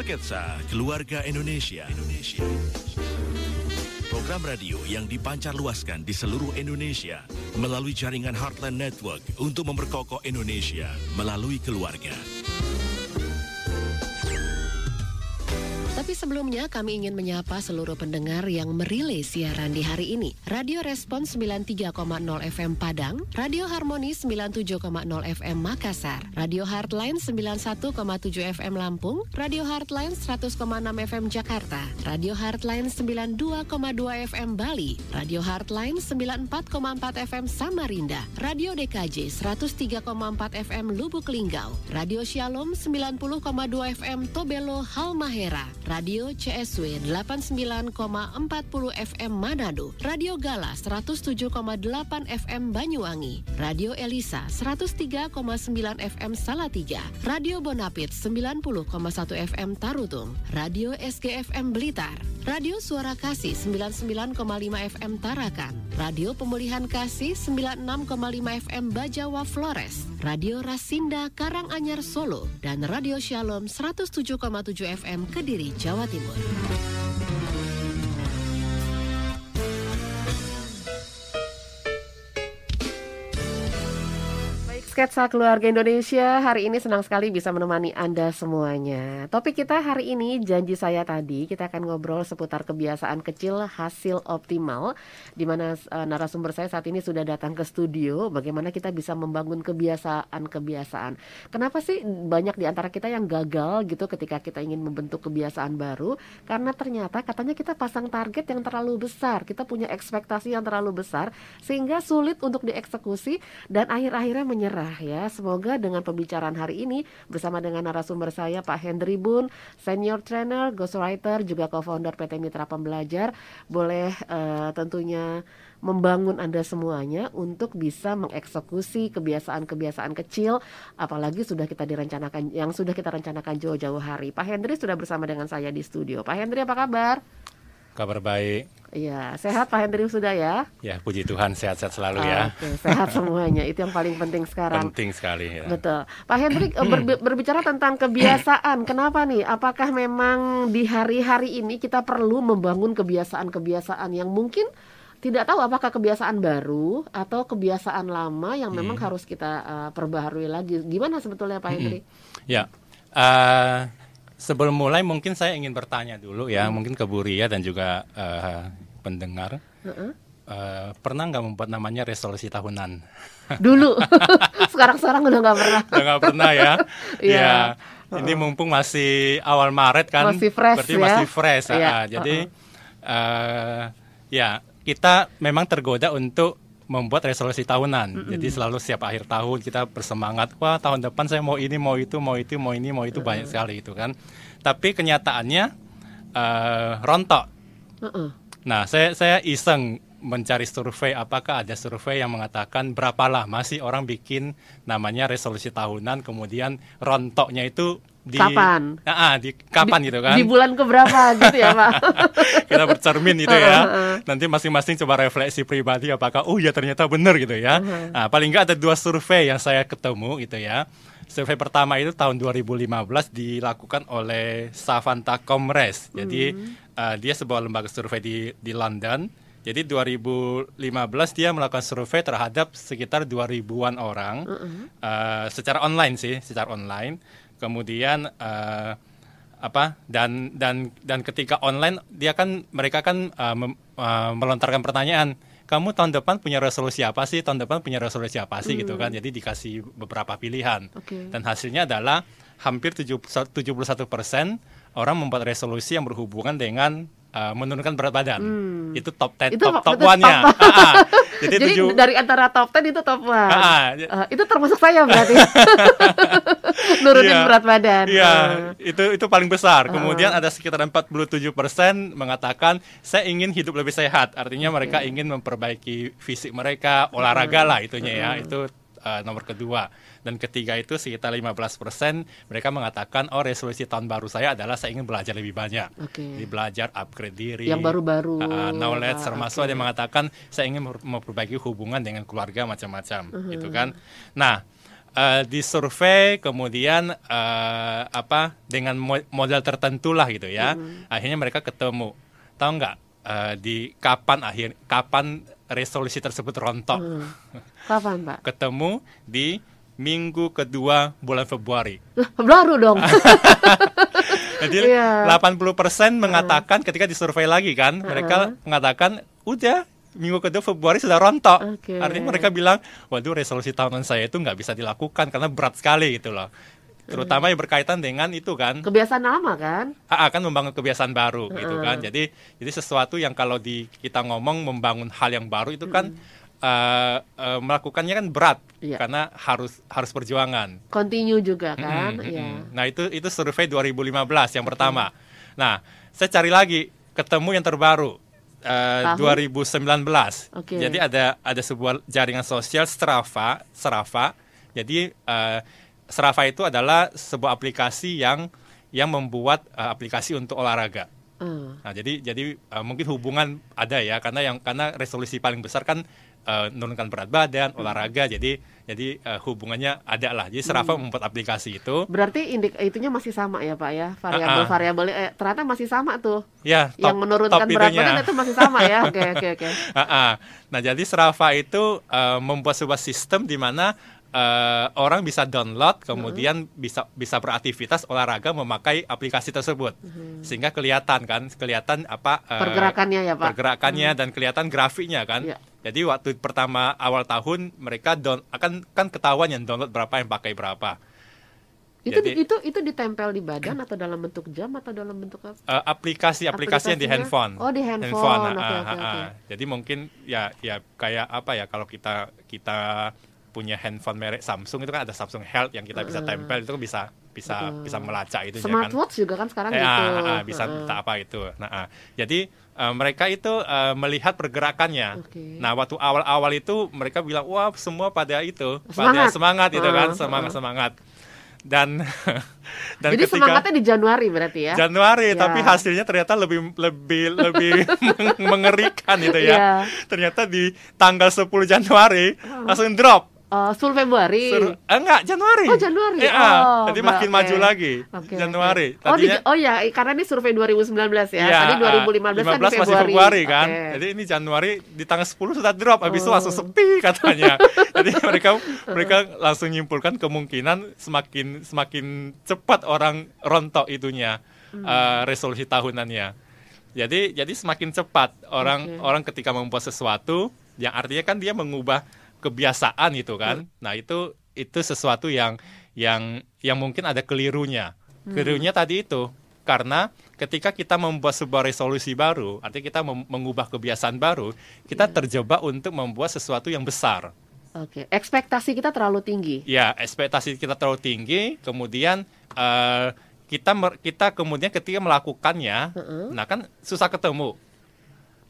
Sketsa Keluarga Indonesia. Indonesia. Program radio yang dipancar luaskan di seluruh Indonesia melalui jaringan Heartland Network untuk memperkokoh Indonesia melalui keluarga. Tapi sebelumnya kami ingin menyapa seluruh pendengar yang merilai siaran di hari ini. Radio Respon 93,0 FM Padang, Radio Harmoni 97,0 FM Makassar, Radio Heartline 91,7 FM Lampung, Radio Heartline 100,6 FM Jakarta, Radio Heartline 92,2 FM Bali, Radio Heartline 94,4 FM Samarinda, Radio DKJ 103,4 FM Lubuk Linggau, Radio Shalom 90,2 FM Tobelo Halmahera, Radio CSW 89,40 FM Manado, Radio Gala 107,8 FM Banyuwangi, Radio Elisa 103,9 FM Salatiga, Radio Bonapit 90,1 FM Tarutung, Radio SGFM Blitar, Radio Suara Kasih 99,5 FM Tarakan, Radio Pemulihan Kasih 96,5 FM Bajawa Flores, Radio Rasinda Karanganyar Solo, dan Radio Shalom 107,7 FM Kediri, Ciao a te voi. Sketsa Keluarga Indonesia hari ini senang sekali bisa menemani Anda semuanya. Topik kita hari ini janji saya tadi kita akan ngobrol seputar kebiasaan kecil hasil optimal di mana uh, narasumber saya saat ini sudah datang ke studio bagaimana kita bisa membangun kebiasaan-kebiasaan. Kenapa sih banyak di antara kita yang gagal gitu ketika kita ingin membentuk kebiasaan baru karena ternyata katanya kita pasang target yang terlalu besar, kita punya ekspektasi yang terlalu besar sehingga sulit untuk dieksekusi dan akhir-akhirnya menyerah ya. Semoga dengan pembicaraan hari ini bersama dengan narasumber saya Pak Hendri Bun, senior trainer, ghostwriter, juga co-founder PT Mitra Pembelajar, boleh uh, tentunya membangun Anda semuanya untuk bisa mengeksekusi kebiasaan-kebiasaan kecil apalagi sudah kita direncanakan yang sudah kita rencanakan jauh-jauh hari. Pak Hendri sudah bersama dengan saya di studio. Pak Hendri apa kabar? Kabar baik. Iya, sehat Pak Hendri sudah ya? Ya, puji Tuhan sehat-sehat selalu ya. Oke, sehat semuanya. Itu yang paling penting sekarang. Penting sekali ya. Betul. Pak Hendri eh, ber berbicara tentang kebiasaan. Kenapa nih? Apakah memang di hari-hari ini kita perlu membangun kebiasaan-kebiasaan yang mungkin tidak tahu apakah kebiasaan baru atau kebiasaan lama yang memang hmm. harus kita uh, perbaharui lagi. Gimana sebetulnya Pak Hendri? Ya. Uh, sebelum mulai mungkin saya ingin bertanya dulu ya, hmm. mungkin ke Bu Ria dan juga uh, pendengar. Uh -uh. Uh, pernah nggak membuat namanya resolusi tahunan? Dulu, sekarang-sekarang udah nggak pernah. udah nggak pernah ya? Iya. ya. Ini mumpung masih awal Maret kan, masih fresh berarti ya? masih fresh. Ya. Uh, jadi uh -uh. Uh, ya kita memang tergoda untuk membuat resolusi tahunan. Mm -hmm. Jadi selalu setiap akhir tahun kita bersemangat, wah tahun depan saya mau ini, mau itu, mau itu, mau ini, mau itu mm -hmm. banyak sekali itu kan. Tapi kenyataannya uh, rontok. Mm -hmm. Nah, saya saya iseng mencari survei apakah ada survei yang mengatakan berapa lama sih orang bikin namanya resolusi tahunan kemudian rontoknya itu di kapan? Ah, di kapan di, gitu kan? Di bulan keberapa gitu ya, Pak? Kita bercermin gitu ya. Nanti masing-masing coba refleksi pribadi apakah oh ya ternyata benar gitu ya. Nah, paling nggak ada dua survei yang saya ketemu gitu ya. Survei pertama itu tahun 2015 dilakukan oleh Savanta Comres. Jadi hmm. uh, dia sebuah lembaga survei di di London. Jadi 2015 dia melakukan survei terhadap sekitar 2000-an orang uh -uh. Uh, secara online sih, secara online kemudian uh, apa dan dan dan ketika online dia kan mereka kan uh, mem, uh, melontarkan pertanyaan kamu tahun depan punya resolusi apa sih tahun depan punya resolusi apa sih mm. gitu kan jadi dikasih beberapa pilihan okay. dan hasilnya adalah hampir 71 persen orang membuat resolusi yang berhubungan dengan uh, menurunkan berat badan. Hmm. Itu top 10 itu top top one-nya. Top. Ah, Jadi, Jadi tujuh, dari antara top 10 itu top 1. Ah, uh, itu termasuk saya berarti. Nurunin yeah, berat badan. Iya, yeah, uh. itu itu paling besar. Kemudian uh. ada sekitar 47% mengatakan saya ingin hidup lebih sehat. Artinya okay. mereka ingin memperbaiki fisik mereka, olahraga uh. lah itunya uh. ya. Itu uh, nomor kedua dan ketiga itu sekitar 15% mereka mengatakan oh resolusi tahun baru saya adalah saya ingin belajar lebih banyak okay. Jadi belajar upgrade diri yang baru-baru uh, knowledge ah, termasuk okay. ada yang mengatakan saya ingin memperbaiki hubungan dengan keluarga macam-macam uh -huh. gitu kan nah uh, disurvei kemudian uh, apa dengan mo- model tertentu lah gitu ya. Mm-hmm. Akhirnya mereka ketemu. Tahu nggak uh, di kapan akhir kapan resolusi tersebut rontok? Mm. Kapan, Pak? ketemu di minggu kedua bulan Februari. Baru dong. Jadi yeah. 80% mengatakan uh. ketika disurvei lagi kan, uh. mereka mengatakan udah minggu kedua Februari sudah rontok. Okay. Artinya mereka bilang, waduh resolusi tahunan saya itu nggak bisa dilakukan karena berat sekali gitu loh. Terutama yang berkaitan dengan itu kan. Kebiasaan lama kan? Akan membangun kebiasaan baru uh. gitu kan. Jadi jadi sesuatu yang kalau di kita ngomong membangun hal yang baru itu kan uh, uh, melakukannya kan berat yeah. karena harus harus perjuangan. Continue juga kan. Mm -hmm, yeah. Nah itu itu survei 2015 yang pertama. Nah saya cari lagi ketemu yang terbaru. Uh, 2019. Okay. Jadi ada ada sebuah jaringan sosial Strava, Strava. Jadi uh, Strava itu adalah sebuah aplikasi yang yang membuat uh, aplikasi untuk olahraga. Uh. Nah, jadi jadi uh, mungkin hubungan ada ya karena yang karena resolusi paling besar kan uh, menurunkan berat badan, olahraga. Jadi jadi uh, hubungannya ada lah. Jadi Strava hmm. membuat aplikasi itu. Berarti indik itunya masih sama ya Pak ya? Variabel-variabel uh -uh. eh, ternyata masih sama tuh. Ya, top, yang menurunkan top berat badan itu masih sama ya. Oke oke oke. Nah, jadi Strava itu uh, membuat sebuah sistem di mana uh, orang bisa download kemudian uh-huh. bisa bisa beraktivitas olahraga memakai aplikasi tersebut uh-huh. sehingga kelihatan kan kelihatan apa uh, pergerakannya ya pak pergerakannya uh-huh. dan kelihatan grafiknya kan yeah. jadi waktu pertama awal tahun mereka down akan kan ketahuan yang download berapa yang pakai berapa itu Jadi, itu itu ditempel di badan atau dalam bentuk jam atau dalam bentuk apa? Uh, aplikasi aplikasi yang di handphone. Oh di handphone. handphone. Okay, uh, okay, uh, okay. Jadi mungkin ya ya kayak apa ya kalau kita kita punya handphone merek Samsung itu kan ada Samsung Health yang kita bisa tempel itu kan bisa bisa uh. bisa melacak itu Smartwatch kan. juga kan sekarang eh, gitu. Ah, ah, bisa uh. apa itu. Nah, ah. jadi uh, mereka itu uh, melihat pergerakannya. Okay. Nah, waktu awal-awal itu mereka bilang wah semua pada itu, semangat. pada semangat itu uh, kan, semangat semangat dan dan Jadi ketika, semangatnya di Januari berarti ya. Januari, ya. tapi hasilnya ternyata lebih lebih lebih mengerikan itu ya. ya. Ternyata di tanggal 10 Januari langsung drop. Uh, Sul Februari. Sur, eh, enggak, Januari. Oh, Januari. Ya, oh, jadi makin okay. maju lagi. Okay, Januari. Okay. Oh, di, oh ya, karena ini survei 2019 ya. ya Tadi 2015 kan Februari. masih Februari kan. Okay. Jadi ini Januari di tanggal 10 sudah drop, habis oh. itu langsung sepi katanya. jadi mereka mereka langsung nyimpulkan kemungkinan semakin semakin cepat orang rontok itunya hmm. uh, resolusi tahunannya. Jadi jadi semakin cepat orang okay. orang ketika membuat sesuatu yang artinya kan dia mengubah kebiasaan itu kan. Hmm. Nah, itu itu sesuatu yang yang yang mungkin ada kelirunya. Hmm. Kelirunya tadi itu karena ketika kita membuat sebuah resolusi baru, artinya kita mengubah kebiasaan baru, kita yeah. terjebak untuk membuat sesuatu yang besar. Oke, okay. ekspektasi kita terlalu tinggi. Ya, ekspektasi kita terlalu tinggi, kemudian uh, kita kita kemudian ketika melakukannya, uh -uh. nah kan susah ketemu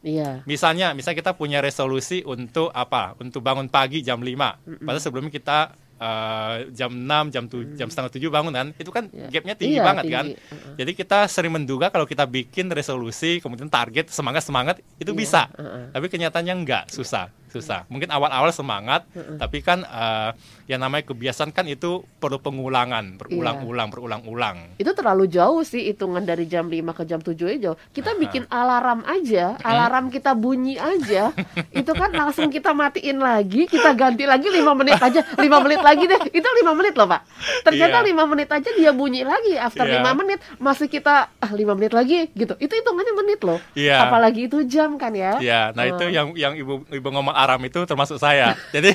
Iya. Misalnya, misalnya kita punya resolusi untuk apa? Untuk bangun pagi jam 5. Mm -mm. Padahal sebelumnya kita uh, jam 6, jam tu, jam setengah 7 bangun kan. Itu kan yeah. gapnya tinggi iya, banget tinggi. kan. Uh -uh. Jadi kita sering menduga kalau kita bikin resolusi, kemudian target semangat-semangat itu yeah. bisa. Uh -uh. Tapi kenyataannya enggak, susah susah. Mungkin awal-awal semangat, uh -uh. tapi kan uh, yang namanya kebiasaan kan itu perlu pengulangan, berulang-ulang, yeah. berulang-ulang. Itu terlalu jauh sih hitungan dari jam 5 ke jam 7 aja jauh. Kita uh -huh. bikin alarm aja, alarm kita bunyi aja, itu kan langsung kita matiin lagi, kita ganti lagi 5 menit aja, 5 menit lagi deh. Itu 5 menit loh, Pak. Ternyata yeah. 5 menit aja dia bunyi lagi after yeah. Iya. 5 menit masih kita ah 5 menit lagi gitu. Itu hitungannya menit loh. Yeah. Apalagi itu jam kan ya. Iya, yeah. nah uh. itu yang yang Ibu Ibu ngomong alarm itu termasuk saya. Jadi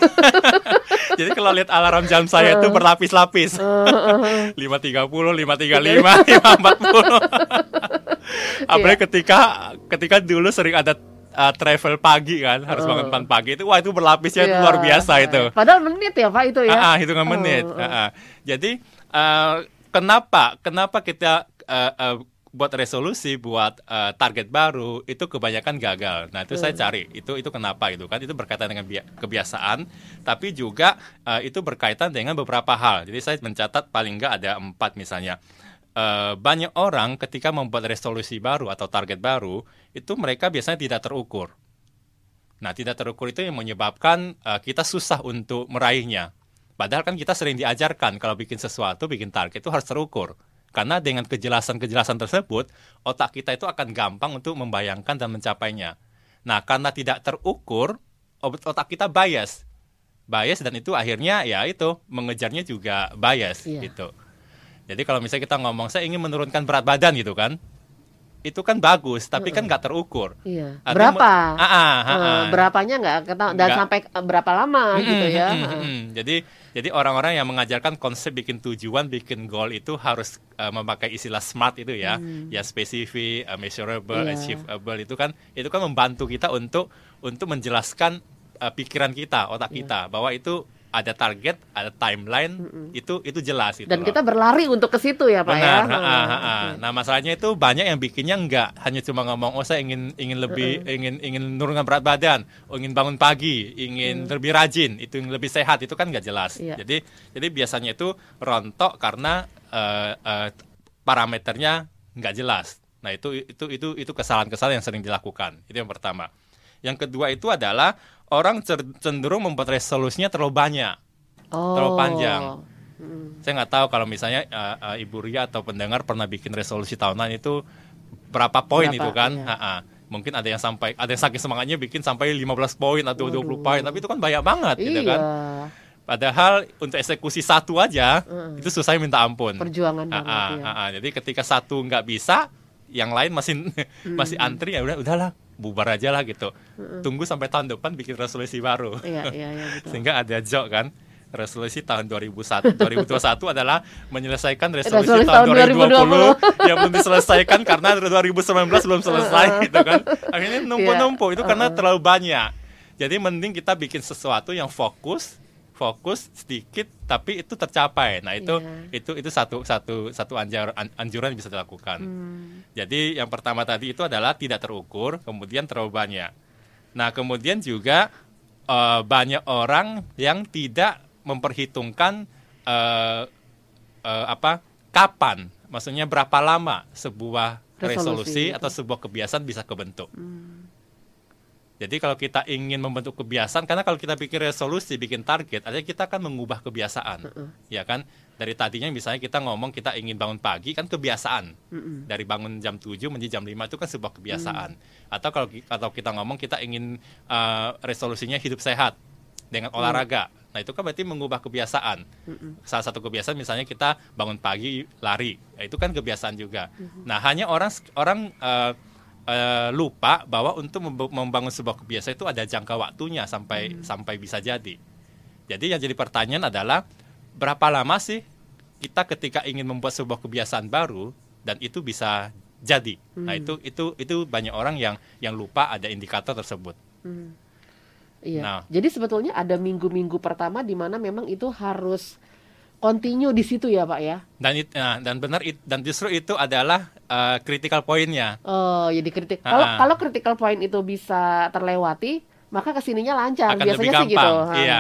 jadi kalau lihat alarm jam saya itu berlapis-lapis. lima tiga puluh, lima tiga lima, lima empat puluh. Apalagi ketika ketika dulu sering ada uh, travel pagi kan harus uh. bangun pagi itu wah itu berlapisnya yeah. luar biasa itu. Padahal menit ya pak itu ya. Ah, uh, hitungan menit. Uh, uh. Uh, Jadi uh, kenapa kenapa kita uh, uh, buat resolusi buat uh, target baru itu kebanyakan gagal. Nah itu hmm. saya cari itu itu kenapa itu kan itu berkaitan dengan kebiasaan, tapi juga uh, itu berkaitan dengan beberapa hal. Jadi saya mencatat paling nggak ada empat misalnya. Uh, banyak orang ketika membuat resolusi baru atau target baru itu mereka biasanya tidak terukur. Nah tidak terukur itu yang menyebabkan uh, kita susah untuk meraihnya. Padahal kan kita sering diajarkan kalau bikin sesuatu, bikin target itu harus terukur. Karena dengan kejelasan-kejelasan tersebut, otak kita itu akan gampang untuk membayangkan dan mencapainya. Nah, karena tidak terukur, otak kita bias. Bias dan itu akhirnya ya itu mengejarnya juga bias Iya. gitu. Jadi kalau misalnya kita ngomong saya ingin menurunkan berat badan gitu kan, itu kan bagus, tapi kan nggak terukur. Iya. Berapa? me- Ah, ah, ah, Eh, ah. berapanya nggak ketahuan dan Nggak. sampai eh, berapa lama gitu ya. Mm, mm, Heeh. mm. Jadi jadi orang-orang yang mengajarkan konsep bikin tujuan, bikin goal itu harus uh, memakai istilah SMART itu ya, ya spesifik, uh, measurable, Hmm. Iya. achievable itu kan itu kan membantu kita untuk untuk menjelaskan uh, pikiran kita, otak Iya. kita bahwa itu ada target, ada timeline, itu itu jelas gitu Dan loh. kita berlari untuk ke situ ya, Pak ya. Benar, ha, ha, Heeh, ha, ha. oke. Nah masalahnya itu banyak yang bikinnya enggak hanya cuma ngomong oh saya ingin ingin lebih ingin ingin menurunkan berat badan, oh, ingin bangun pagi, ingin lebih rajin, itu yang lebih sehat itu kan nggak jelas. Iya. Jadi jadi biasanya itu rontok karena eh, eh, parameternya nggak jelas. Nah itu itu itu itu kesalahan-kesalahan yang sering dilakukan. Itu yang pertama. Yang kedua itu adalah orang cenderung membuat resolusinya terlalu banyak Oh. terlalu panjang. Saya nggak tahu kalau misalnya uh, uh, Ibu Ria atau pendengar pernah bikin resolusi tahunan itu berapa poin Berapa, itu kan? iya. Ha-ha. Mungkin ada yang sampai ada yang saking semangatnya bikin sampai 15 poin atau 20 poin, tapi itu kan banyak banget gitu Iya. kan. Padahal untuk eksekusi satu aja itu susah minta ampun. Perjuangan banget ya. ha-ha. Jadi ketika satu nggak bisa, yang lain masih masih antri ya udah udahlah bubar aja lah gitu. Tunggu sampai tahun depan bikin resolusi baru. Iya, iya, iya betul. Sehingga ada joke kan resolusi tahun 2001 2021 adalah menyelesaikan resolusi, Resolusi tahun tahun 2020 yang belum diselesaikan karena 2019 belum selesai gitu kan. Akhirnya numpuk-numpuk itu karena terlalu banyak. Jadi mending kita bikin sesuatu yang fokus fokus sedikit tapi itu tercapai. Nah, itu Iya. itu itu satu satu satu anjur, an- anjuran yang bisa dilakukan. Hmm. Jadi yang pertama tadi itu adalah tidak terukur, kemudian terlalu banyak. Nah, kemudian juga eh, banyak orang yang tidak memperhitungkan eh, eh, apa kapan, maksudnya berapa lama sebuah Resolusi resolusi, atau sebuah kebiasaan bisa kebentuk. Jadi kalau kita ingin membentuk kebiasaan, karena kalau kita bikin resolusi, bikin target, artinya kita akan mengubah kebiasaan, ya kan? Dari tadinya misalnya kita ngomong kita ingin bangun pagi, kan kebiasaan. Dari bangun jam 7 menjadi jam 5 itu kan sebuah kebiasaan. Atau kalau atau kita ngomong kita ingin eh, resolusinya hidup sehat dengan olahraga. Nah itu kan berarti mengubah kebiasaan. Salah satu kebiasaan misalnya kita bangun pagi lari, ya, itu kan kebiasaan juga. Nah hanya orang orang eh, eh, lupa bahwa untuk memb- membangun sebuah kebiasaan itu ada jangka waktunya sampai sampai bisa jadi. Jadi yang jadi pertanyaan adalah berapa lama sih kita ketika ingin membuat sebuah kebiasaan baru dan itu bisa jadi. Nah itu itu itu banyak orang yang yang lupa ada indikator tersebut. Iya. Nah. Jadi sebetulnya ada minggu-minggu pertama di mana memang itu harus continue di situ ya, Pak ya. Dan it- nah, dan benar it- dan justru itu adalah eh, critical pointnya. Oh, jadi kritik. Kalau kalau critical point itu bisa terlewati, maka ke sininya lancar. akan Biasanya lebih sih gampang. gitu. Ha. Iya.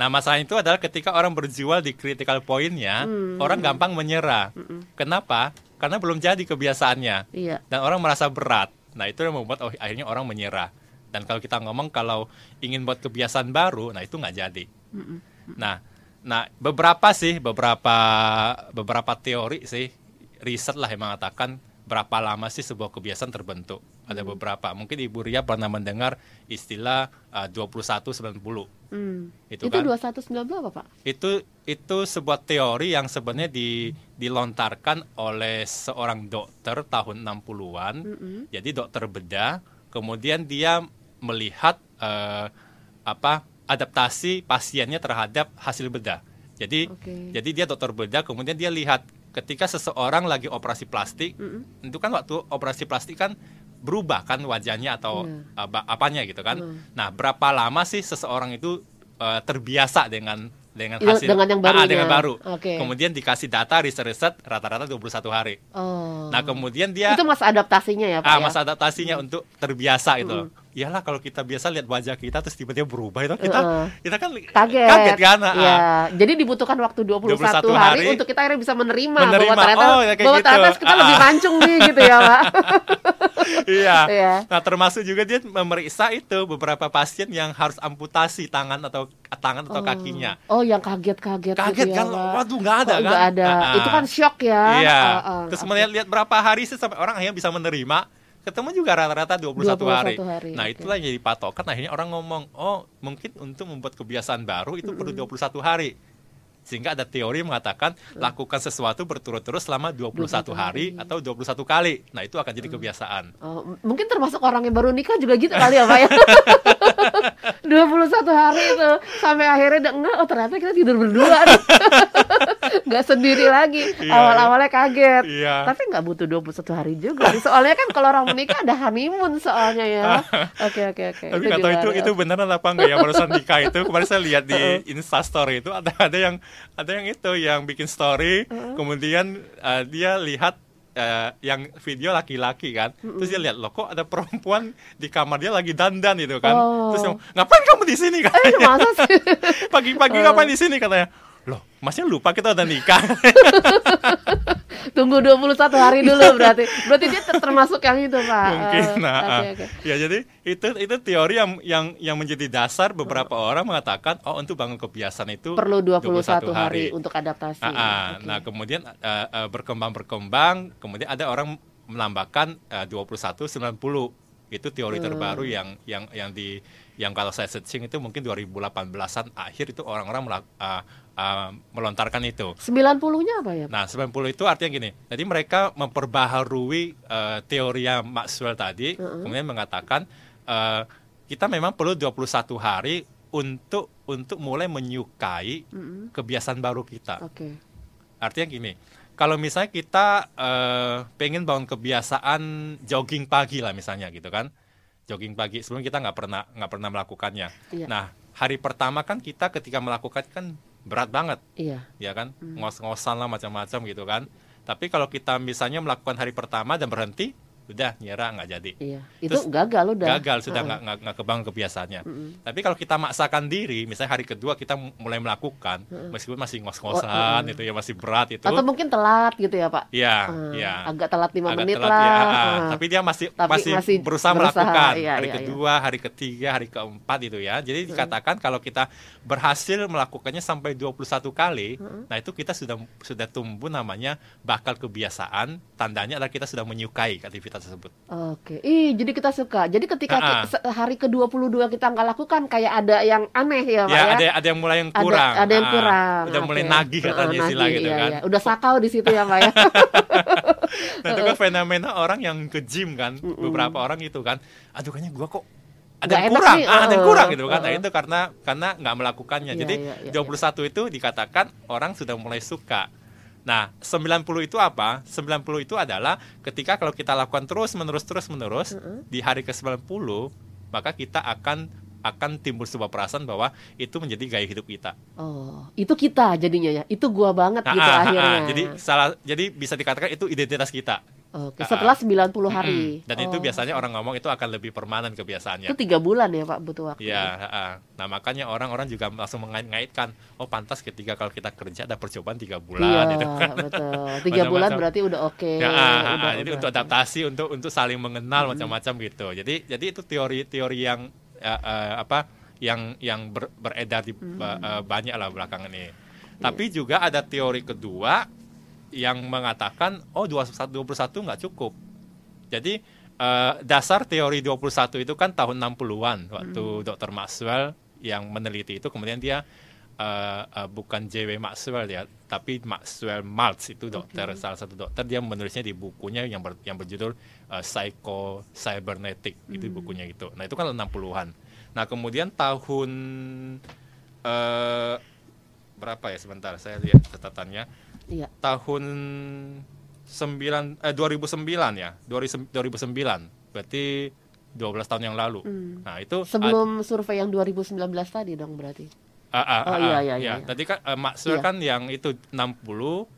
Nah, masalah itu adalah ketika orang berjual di critical pointnya, Hmm. orang gampang menyerah. Kenapa? Karena belum jadi kebiasaannya. Iya. Dan orang merasa berat. Nah, itu yang membuat oh, akhirnya orang menyerah. Dan kalau kita ngomong kalau ingin buat kebiasaan baru, nah itu nggak jadi. Nah, nah beberapa sih, beberapa beberapa teori sih, riset lah yang mengatakan berapa lama sih sebuah kebiasaan terbentuk. Ada beberapa. Mungkin Ibu Ria pernah mendengar istilah uh, 2190. Hmm. Itu Itu, kan? 2190 apa, Pak? Itu itu sebuah teori yang sebenarnya di, dilontarkan oleh seorang dokter tahun 60-an. Jadi dokter bedah, kemudian dia melihat eh, apa adaptasi pasiennya terhadap hasil bedah. Jadi Oke. jadi dia dokter bedah, kemudian dia lihat ketika seseorang lagi operasi plastik, itu kan waktu operasi plastik kan berubah kan wajahnya atau Iya. apa- apanya gitu kan. Nah, berapa lama sih seseorang itu eh, terbiasa dengan dengan hasil dengan yang Ah, barunya. dengan baru. Oke. Kemudian dikasih data riset-riset rata-rata 21 hari. Oh. Nah, kemudian dia itu masa adaptasinya ya, Pak ah, ya? masa adaptasinya untuk terbiasa itu. Iyalah kalau kita biasa lihat wajah kita terus tiba-tiba berubah itu kita Heeh. kita kan kaget. kaget kan. ah. Iya. Jadi dibutuhkan waktu 21, 21 hari, hari untuk kita akhirnya bisa menerima, Menerima. bahwa ternyata Oh, ya bahwa gitu. ternyata kita Ah. lebih mancung nih gitu ya, Pak. iya. Iya. Nah, termasuk juga dia memeriksa itu beberapa pasien yang harus amputasi tangan atau tangan atau kakinya. Oh, yang kaget-kaget Kaget gitu ya, kan, Pak. waduh nggak ada Kok kan? nggak ada. Ah, ah. Itu kan shock ya. Iya. Ah, ah, Terus oke. melihat lihat berapa hari sih sampai orang akhirnya bisa menerima. Ketemu juga rata-rata 21, 21 hari. hari, Nah, itulah yang jadi patokan akhirnya orang ngomong, "Oh, mungkin untuk membuat kebiasaan baru itu perlu 21 hari." Sehingga ada teori mengatakan lakukan sesuatu berturut-turut selama 21 hari. atau 21 kali. Nah, itu akan jadi kebiasaan. Oh, mungkin termasuk orang yang baru nikah juga gitu kali ya Pak ya? 21 hari itu Sampai akhirnya enggak Oh ternyata kita tidur berdua. Nggak sendiri lagi. Iya, Awal-awalnya kaget. Iya. Tapi nggak butuh 21 hari juga Soalnya kan kalau orang menikah ada honeymoon soalnya ya. Oke oke oke. Tapi nggak tahu itu itu beneran apa enggak ya? Barusan nikah itu kemarin saya lihat di Insta Story itu ada ada yang ada yang itu yang bikin story kemudian eh, dia lihat eh, yang video laki-laki kan terus dia lihat loh kok ada perempuan di kamar dia lagi dandan itu kan? Oh. terus dia, ngapain kamu di sini? Eh katanya masa sih? Pagi-pagi ngapain di sini katanya loh masnya lupa kita udah nikah? Tunggu 21 hari dulu berarti. Berarti dia ter- termasuk yang itu Pak. Mungkin Eh, nah Oke ah. oke. Ya jadi itu itu teori yang yang yang menjadi dasar beberapa orang mengatakan oh untuk bangun kebiasaan itu Perlu 21 hari. untuk adaptasi. Ah, ah. Oke. Nah kemudian eh, eh, berkembang berkembang, kemudian ada orang menambahkan eh, 21 90 itu teori Hmm. terbaru yang yang yang di yang kalau saya searching itu mungkin 2018an akhir itu orang-orang ah, ah, melontarkan itu. 90-nya apa ya Pak? Nah 90 itu artinya gini, jadi mereka memperbaharui eh, teori yang Maxwell tadi, kemudian mengatakan eh, kita memang perlu 21 hari untuk untuk mulai menyukai kebiasaan baru kita. Oke Artinya gini, kalau misalnya kita eh, pengen bangun kebiasaan jogging pagi lah misalnya gitu kan, jogging pagi sebelum kita nggak pernah nggak pernah melakukannya. Iya. Nah hari pertama kan kita ketika melakukan kan berat banget, Iya ya kan, ngos-ngosan lah macam-macam gitu kan. Tapi kalau kita misalnya melakukan hari pertama dan berhenti, udah nyerah nggak jadi. Iya, itu Terus gagal udah. gagal sudah nggak nggak nggak kebangun kebiasaannya. Tapi kalau kita maksakan diri, misalnya hari kedua kita mulai melakukan, meskipun masih ngos-ngosan, itu ya masih berat itu, Atau mungkin telat gitu ya Pak? ya, Eh, ya, Agak telat 5 agak menit telat lah. ya, Heeh. tapi dia masih Tapi masih, masih berusaha, berusaha, melakukan iya, hari iya, kedua, hari ketiga, hari keempat itu ya. Jadi dikatakan kalau kita berhasil melakukannya sampai 21 kali, nah itu kita sudah sudah tumbuh namanya bakal kebiasaan. Tandanya adalah kita sudah menyukai aktivitas tersebut. Oke, ih jadi kita suka. Jadi ketika ki- se- hari ke-22 kita nggak lakukan kayak ada yang aneh ya Pak Ya, ya? ada ada yang mulai yang Ada- kurang. Ada, yang Ah, kurang. Udah mulai Oke. nagih katanya Heeh, istilah gitu iya, kan. iya. Udah sakau di situ ya Pak ya. Nah itu kan fenomena orang yang ke gym kan, beberapa orang itu kan, aduh kayaknya gua kok ada yang kurang, nih, ah, ada yang uh, kurang gitu kan. Nah uh. itu karena karena nggak melakukannya. Iya, Jadi iya, iya, 21 itu dikatakan orang sudah mulai suka. Nah, 90 itu apa? 90 itu adalah ketika kalau kita lakukan terus menerus terus menerus di hari ke-90 maka kita akan akan timbul sebuah perasaan bahwa itu menjadi gaya hidup kita. Oh, itu kita jadinya ya. Itu gua banget Nah, gitu ah, akhirnya. ah. jadi salah jadi bisa dikatakan itu identitas kita. Oke, ah, setelah 90 hari. Mm-mm. Dan itu Oh, biasanya orang ngomong itu akan lebih permanen kebiasaannya. itu tiga bulan ya Pak butuh waktu. Iya, ah. nah makanya orang-orang juga langsung mengait-ngaitkan, oh pantas ketika kalau kita kerja ada percobaan tiga bulan Iya, gitu kan. betul. Tiga bulan Macam-macam. berarti udah oke. Ya, ah, ah, udah- ah. jadi udah. untuk adaptasi, untuk untuk saling mengenal macam-macam gitu. Jadi jadi itu teori-teori yang eh, eh, apa yang yang ber- beredar di ba- eh, banyak lah belakangan ini. Tapi juga ada teori kedua yang mengatakan oh 21 21 nggak cukup. Jadi eh, dasar teori 21 itu kan tahun 60-an waktu Dr. Maxwell yang meneliti itu kemudian dia eh, eh, bukan J.W. Maxwell ya, tapi Maxwell Maltz itu dokter salah satu dokter dia menulisnya di bukunya yang ber- yang berjudul eh, Psycho Cybernetic itu bukunya itu. Nah, itu kan 60-an. Nah, kemudian tahun eh berapa ya sebentar saya lihat catatannya Iya. tahun 9 eh 2009 ya 2009 berarti 12 tahun yang lalu nah itu Sebelum survei yang 2019 tadi dong berarti. ah, ah, Oh, ah, iya, ah, iya, ya. iya. tadi kan eh, Maxwell Iya. kan yang itu 60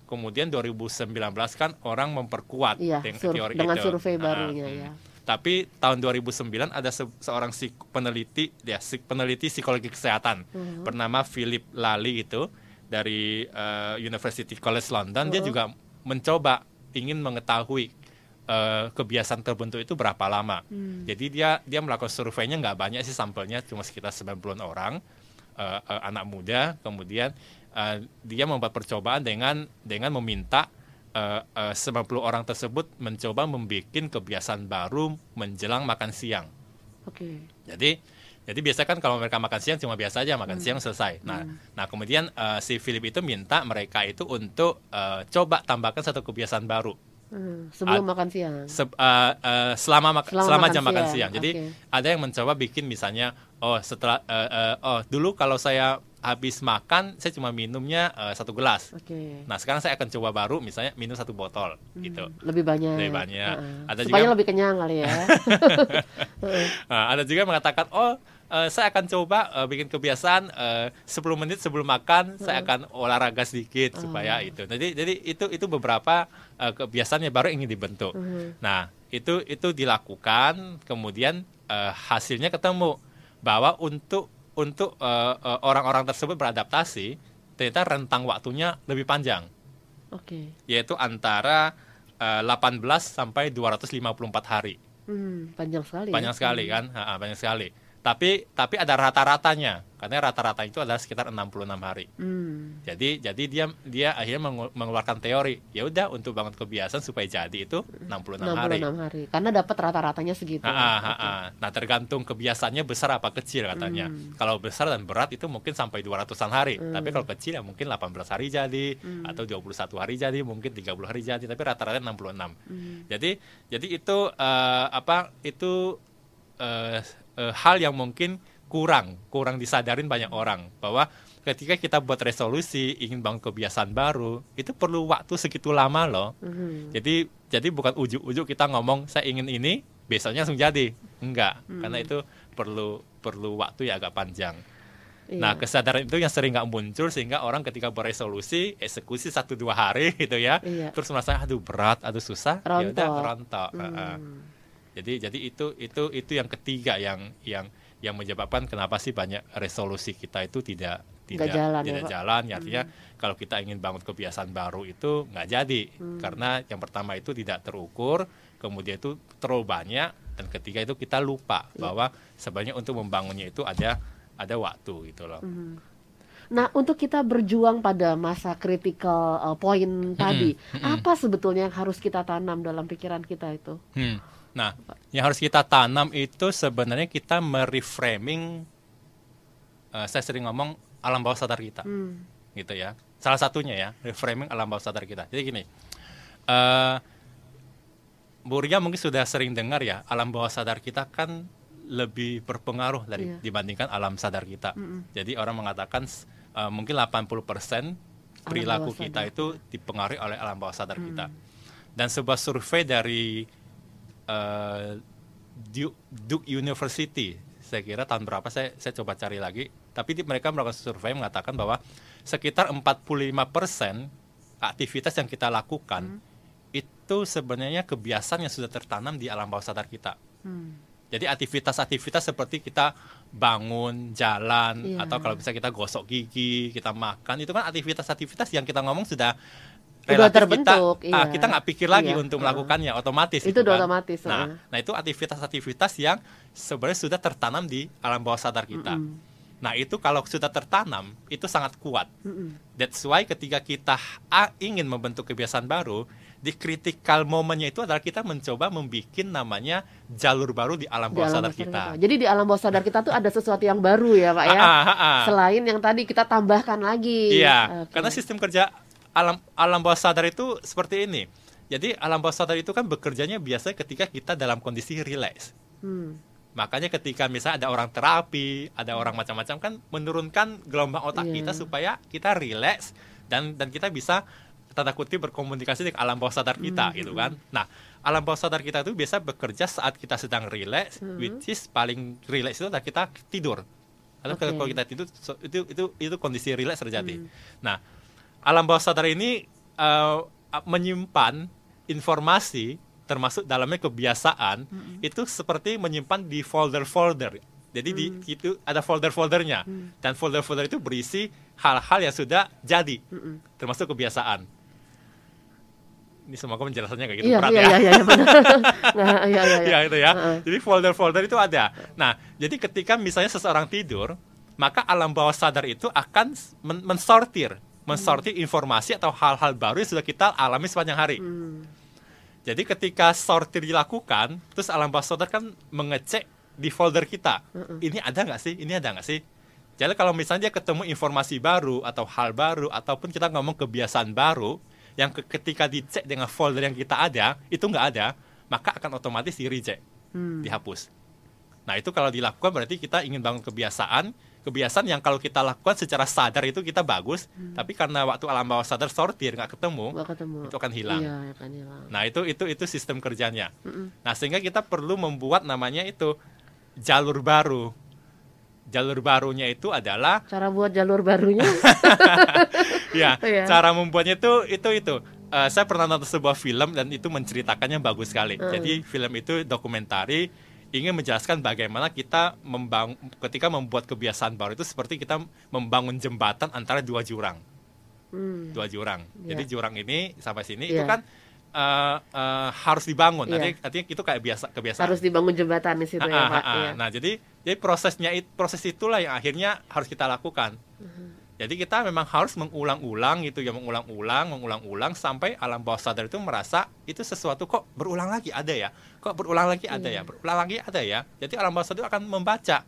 kemudian 2019 kan orang memperkuat Iya, sur- teori dengan itu. survei barunya hmm. ya. Tapi tahun 2009 ada se- seorang psik- peneliti ya psik- peneliti psikologi kesehatan Mhm. bernama Philip Lally itu dari eh, University College London dia juga mencoba ingin mengetahui uh, kebiasaan terbentuk itu berapa lama. Hmm. Jadi dia dia melakukan surveinya nggak banyak sih sampelnya cuma sekitar 90 orang uh, uh, anak muda. Kemudian uh, dia membuat percobaan dengan dengan meminta uh, uh, 90 orang tersebut mencoba membuat kebiasaan baru menjelang makan siang. Oke. Okay. Jadi jadi biasa kan kalau mereka makan siang cuma biasa aja makan hmm. siang selesai. Nah, hmm. nah kemudian uh, si Philip itu minta mereka itu untuk uh, coba tambahkan satu kebiasaan baru. Hmm, sebelum makan siang. Se uh, uh, selama, mak selama, selama makan jam siang. makan siang. Jadi okay. ada yang mencoba bikin misalnya, oh setelah, uh, uh, oh dulu kalau saya habis makan saya cuma minumnya uh, satu gelas. Okay. Nah sekarang saya akan coba baru misalnya minum satu botol hmm, gitu. Lebih banyak. Lebih banyak. Uh -uh. Ada Supaya juga, lebih kenyang kali ya. nah, ada juga mengatakan oh uh, saya akan coba uh, bikin kebiasaan uh, 10 menit sebelum makan uh. saya akan olahraga sedikit uh. supaya itu. Jadi jadi itu itu beberapa uh, kebiasaan yang baru ingin dibentuk. Uh. Nah, itu itu dilakukan kemudian uh, hasilnya ketemu bahwa untuk untuk orang-orang uh, uh, tersebut beradaptasi ternyata rentang waktunya lebih panjang. Oke. Okay. Yaitu antara uh, 18 sampai 254 hari. Hmm, panjang sekali. Panjang ya? sekali kan? Ha, banyak sekali tapi tapi ada rata-ratanya karena rata-rata itu adalah sekitar 66 hari. Hmm. Jadi jadi dia dia akhirnya mengeluarkan teori ya udah untuk bangun kebiasaan supaya jadi itu 66, 66 hari. hari. Karena dapat rata-ratanya segitu. Ha, ha, ha, ha. Nah, tergantung kebiasaannya besar apa kecil katanya. Hmm. Kalau besar dan berat itu mungkin sampai 200-an hari. Hmm. Tapi kalau kecil ya mungkin 18 hari jadi hmm. atau 21 hari jadi, mungkin 30 hari jadi, tapi rata-rata 66. Hmm. Jadi jadi itu uh, apa itu uh, uh, hal yang mungkin kurang kurang disadarin banyak orang bahwa ketika kita buat resolusi ingin bangun kebiasaan baru itu perlu waktu segitu lama loh mm-hmm. jadi jadi bukan ujuk-ujuk kita ngomong saya ingin ini besoknya langsung jadi enggak mm-hmm. karena itu perlu perlu waktu yang agak panjang Iya. Nah kesadaran itu yang sering nggak muncul sehingga orang ketika beresolusi eksekusi satu dua hari gitu ya, iya. terus merasa aduh berat, aduh susah, ya udah rontok. Jadi jadi itu itu itu yang ketiga yang yang yang menyebabkan kenapa sih banyak resolusi kita itu tidak tidak jalan, tidak ya, jalan ya, artinya hmm. kalau kita ingin bangun kebiasaan baru itu nggak jadi hmm. karena yang pertama itu tidak terukur kemudian itu terlalu banyak dan ketiga itu kita lupa ya. bahwa sebenarnya untuk membangunnya itu ada ada waktu gitu loh. Hmm. Nah, untuk kita berjuang pada masa critical uh, point tadi, hmm. Hmm. apa sebetulnya yang harus kita tanam dalam pikiran kita itu? Hmm. Nah, yang harus kita tanam itu sebenarnya kita mereframing. Uh, saya sering ngomong alam bawah sadar kita, hmm. gitu ya. Salah satunya ya, reframing alam bawah sadar kita. Jadi gini, uh, Bu Ria mungkin sudah sering dengar ya, alam bawah sadar kita kan lebih berpengaruh dari yeah. dibandingkan alam sadar kita. Mm -mm. Jadi orang mengatakan uh, mungkin 80% perilaku kita itu dipengaruhi oleh alam bawah sadar mm. kita. Dan sebuah survei dari uh, Duke, Duke University saya kira tahun berapa saya saya coba cari lagi tapi di, mereka melakukan survei mengatakan bahwa sekitar 45% aktivitas yang kita lakukan hmm. itu sebenarnya kebiasaan yang sudah tertanam di alam bawah sadar kita. Hmm. Jadi aktivitas-aktivitas seperti kita bangun, jalan, yeah. atau kalau bisa kita gosok gigi, kita makan, itu kan aktivitas-aktivitas yang kita ngomong sudah relatif terbentuk, kita ah, iya. kita nggak pikir lagi iya. untuk melakukannya otomatis itu gitu kan? otomatis nah uh. nah itu aktivitas-aktivitas yang sebenarnya sudah tertanam di alam bawah sadar kita mm -mm. nah itu kalau sudah tertanam itu sangat kuat mm that's why ketika kita ingin membentuk kebiasaan baru di critical momennya itu adalah kita mencoba membuat namanya jalur baru di alam bawah sadar kita. kita. Jadi di alam bawah sadar kita tuh ada sesuatu yang baru ya pak ya. Ah, ah, ah, Selain yang tadi kita tambahkan lagi. Iya. Okay. Karena sistem kerja alam alam bawah sadar itu seperti ini. Jadi alam bawah sadar itu kan bekerjanya biasanya ketika kita dalam kondisi rileks. Hmm. Makanya ketika misalnya ada orang terapi, ada orang macam-macam kan menurunkan gelombang otak yeah. kita supaya kita rileks dan dan kita bisa tanda kutip berkomunikasi dengan alam bawah sadar kita hmm. gitu kan. Nah, alam bawah sadar kita itu biasa bekerja saat kita sedang rileks, hmm. which is paling rileks itu adalah kita tidur. Atau okay. kalau kita tidur itu itu itu kondisi rileks terjadi. Hmm. Nah, alam bawah sadar ini uh, menyimpan informasi termasuk dalamnya kebiasaan mm-hmm. itu seperti menyimpan di folder-folder. Jadi mm. di itu ada folder-foldernya mm. dan folder-folder itu berisi hal-hal yang sudah jadi mm-hmm. termasuk kebiasaan. ini semoga penjelasannya kayak gitu Iya, berat iya, ya. iya, iya, benar. Nah, iya, iya, iya. ya itu ya. Heeh. Jadi folder-folder itu ada. Nah, jadi ketika misalnya seseorang tidur, maka alam bawah sadar itu akan men- mensortir, mensortir informasi atau hal-hal baru yang sudah kita alami sepanjang hari. Hmm. Jadi ketika sortir dilakukan, terus alam bawah sadar kan mengecek di folder kita. Ini ada nggak sih? Ini ada nggak sih? Jadi kalau misalnya dia ketemu informasi baru atau hal baru ataupun kita ngomong kebiasaan baru yang ke- ketika dicek dengan folder yang kita ada itu nggak ada, maka akan otomatis di reject, Hmm. dihapus. Nah itu kalau dilakukan berarti kita ingin bangun kebiasaan, kebiasaan yang kalau kita lakukan secara sadar itu kita bagus, tapi karena waktu alam bawah sadar sortir nggak ketemu, Nggak ketemu. itu akan hilang. Iya, akan hilang. Nah itu itu itu sistem kerjanya. Mm-mm. Nah sehingga kita perlu membuat namanya itu jalur baru. Jalur barunya itu adalah Cara buat jalur barunya. ya Iya. cara membuatnya itu itu itu. Eh, saya pernah nonton sebuah film dan itu menceritakannya bagus sekali. Jadi film itu dokumentari ingin menjelaskan bagaimana kita membangun ketika membuat kebiasaan baru itu seperti kita membangun jembatan antara dua jurang. Hmm. dua jurang. Iya. Jadi jurang ini sampai sini Iya. itu kan eh, eh, harus dibangun. Iya. Artinya, artinya itu kayak biasa kebiasaan. Harus dibangun jembatan di situ ya, Ah, ah, Pak. ah, ah. Iya. Nah, jadi jadi prosesnya proses itulah yang akhirnya harus kita lakukan. Mhm. Jadi kita memang harus mengulang-ulang gitu ya, mengulang-ulang, mengulang-ulang sampai alam bawah sadar itu merasa itu sesuatu kok berulang lagi ada ya, kok berulang lagi ada Iya. ya, berulang lagi ada ya. Jadi alam bawah sadar itu akan membaca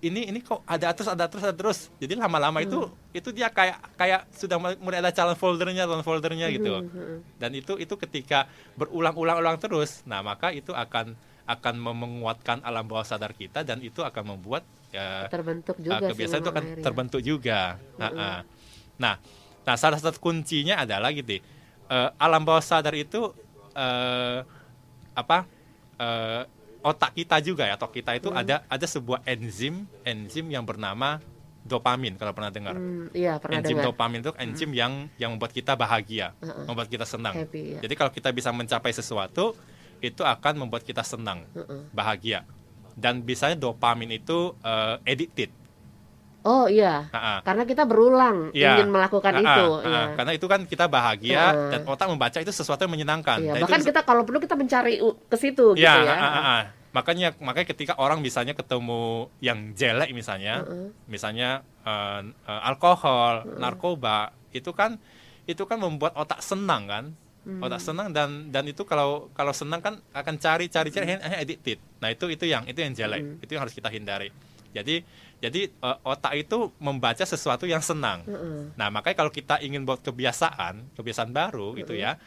ini ini kok ada terus ada terus ada terus. Jadi lama-lama itu Hmm. itu dia kayak kayak sudah mulai ada calon foldernya, calon foldernya gitu. Mhm. Dan itu itu ketika berulang-ulang-ulang terus, nah maka itu akan akan menguatkan alam bawah sadar kita dan itu akan membuat ya, Terbentuk uh, juga sih kebiasaan itu akan akhirnya. terbentuk juga. Nah, uh. nah, nah salah satu kuncinya adalah gitu. uh, alam bawah sadar itu uh, apa? uh, otak kita juga ya, otak kita itu ada ada sebuah enzim enzim yang bernama dopamin kalau pernah dengar. Hmm, iya, pernah enzim dengar. dopamin itu enzim yang yang membuat kita bahagia, Uh-uh. membuat kita senang. Happy, ya. Jadi kalau kita bisa mencapai sesuatu, itu akan membuat kita senang, Uh-uh. bahagia. Dan biasanya dopamin itu uh, addicted. Oh iya. Ha-ha. Karena kita berulang Iya. ingin melakukan Ha-ha, itu, ha-ha. iya. Karena itu kan kita bahagia Uh-uh. dan otak membaca itu sesuatu yang menyenangkan. Iya, Nah, itu bahkan bisa- kita kalau perlu kita mencari ke situ gitu ya, ya. ha-ha. makanya makanya ketika orang misalnya ketemu yang jelek misalnya, Uh-uh. misalnya eh, eh, alkohol, narkoba, itu kan itu kan membuat otak senang kan, Hmm. otak senang dan dan itu kalau kalau senang kan akan cari cari cari akhirnya addicted. Nah itu itu yang itu yang jelek, Hmm. itu yang harus kita hindari. Jadi jadi eh, otak itu membaca sesuatu yang senang. Heeh. Nah, makanya kalau kita ingin buat kebiasaan, kebiasaan baru gitu ya,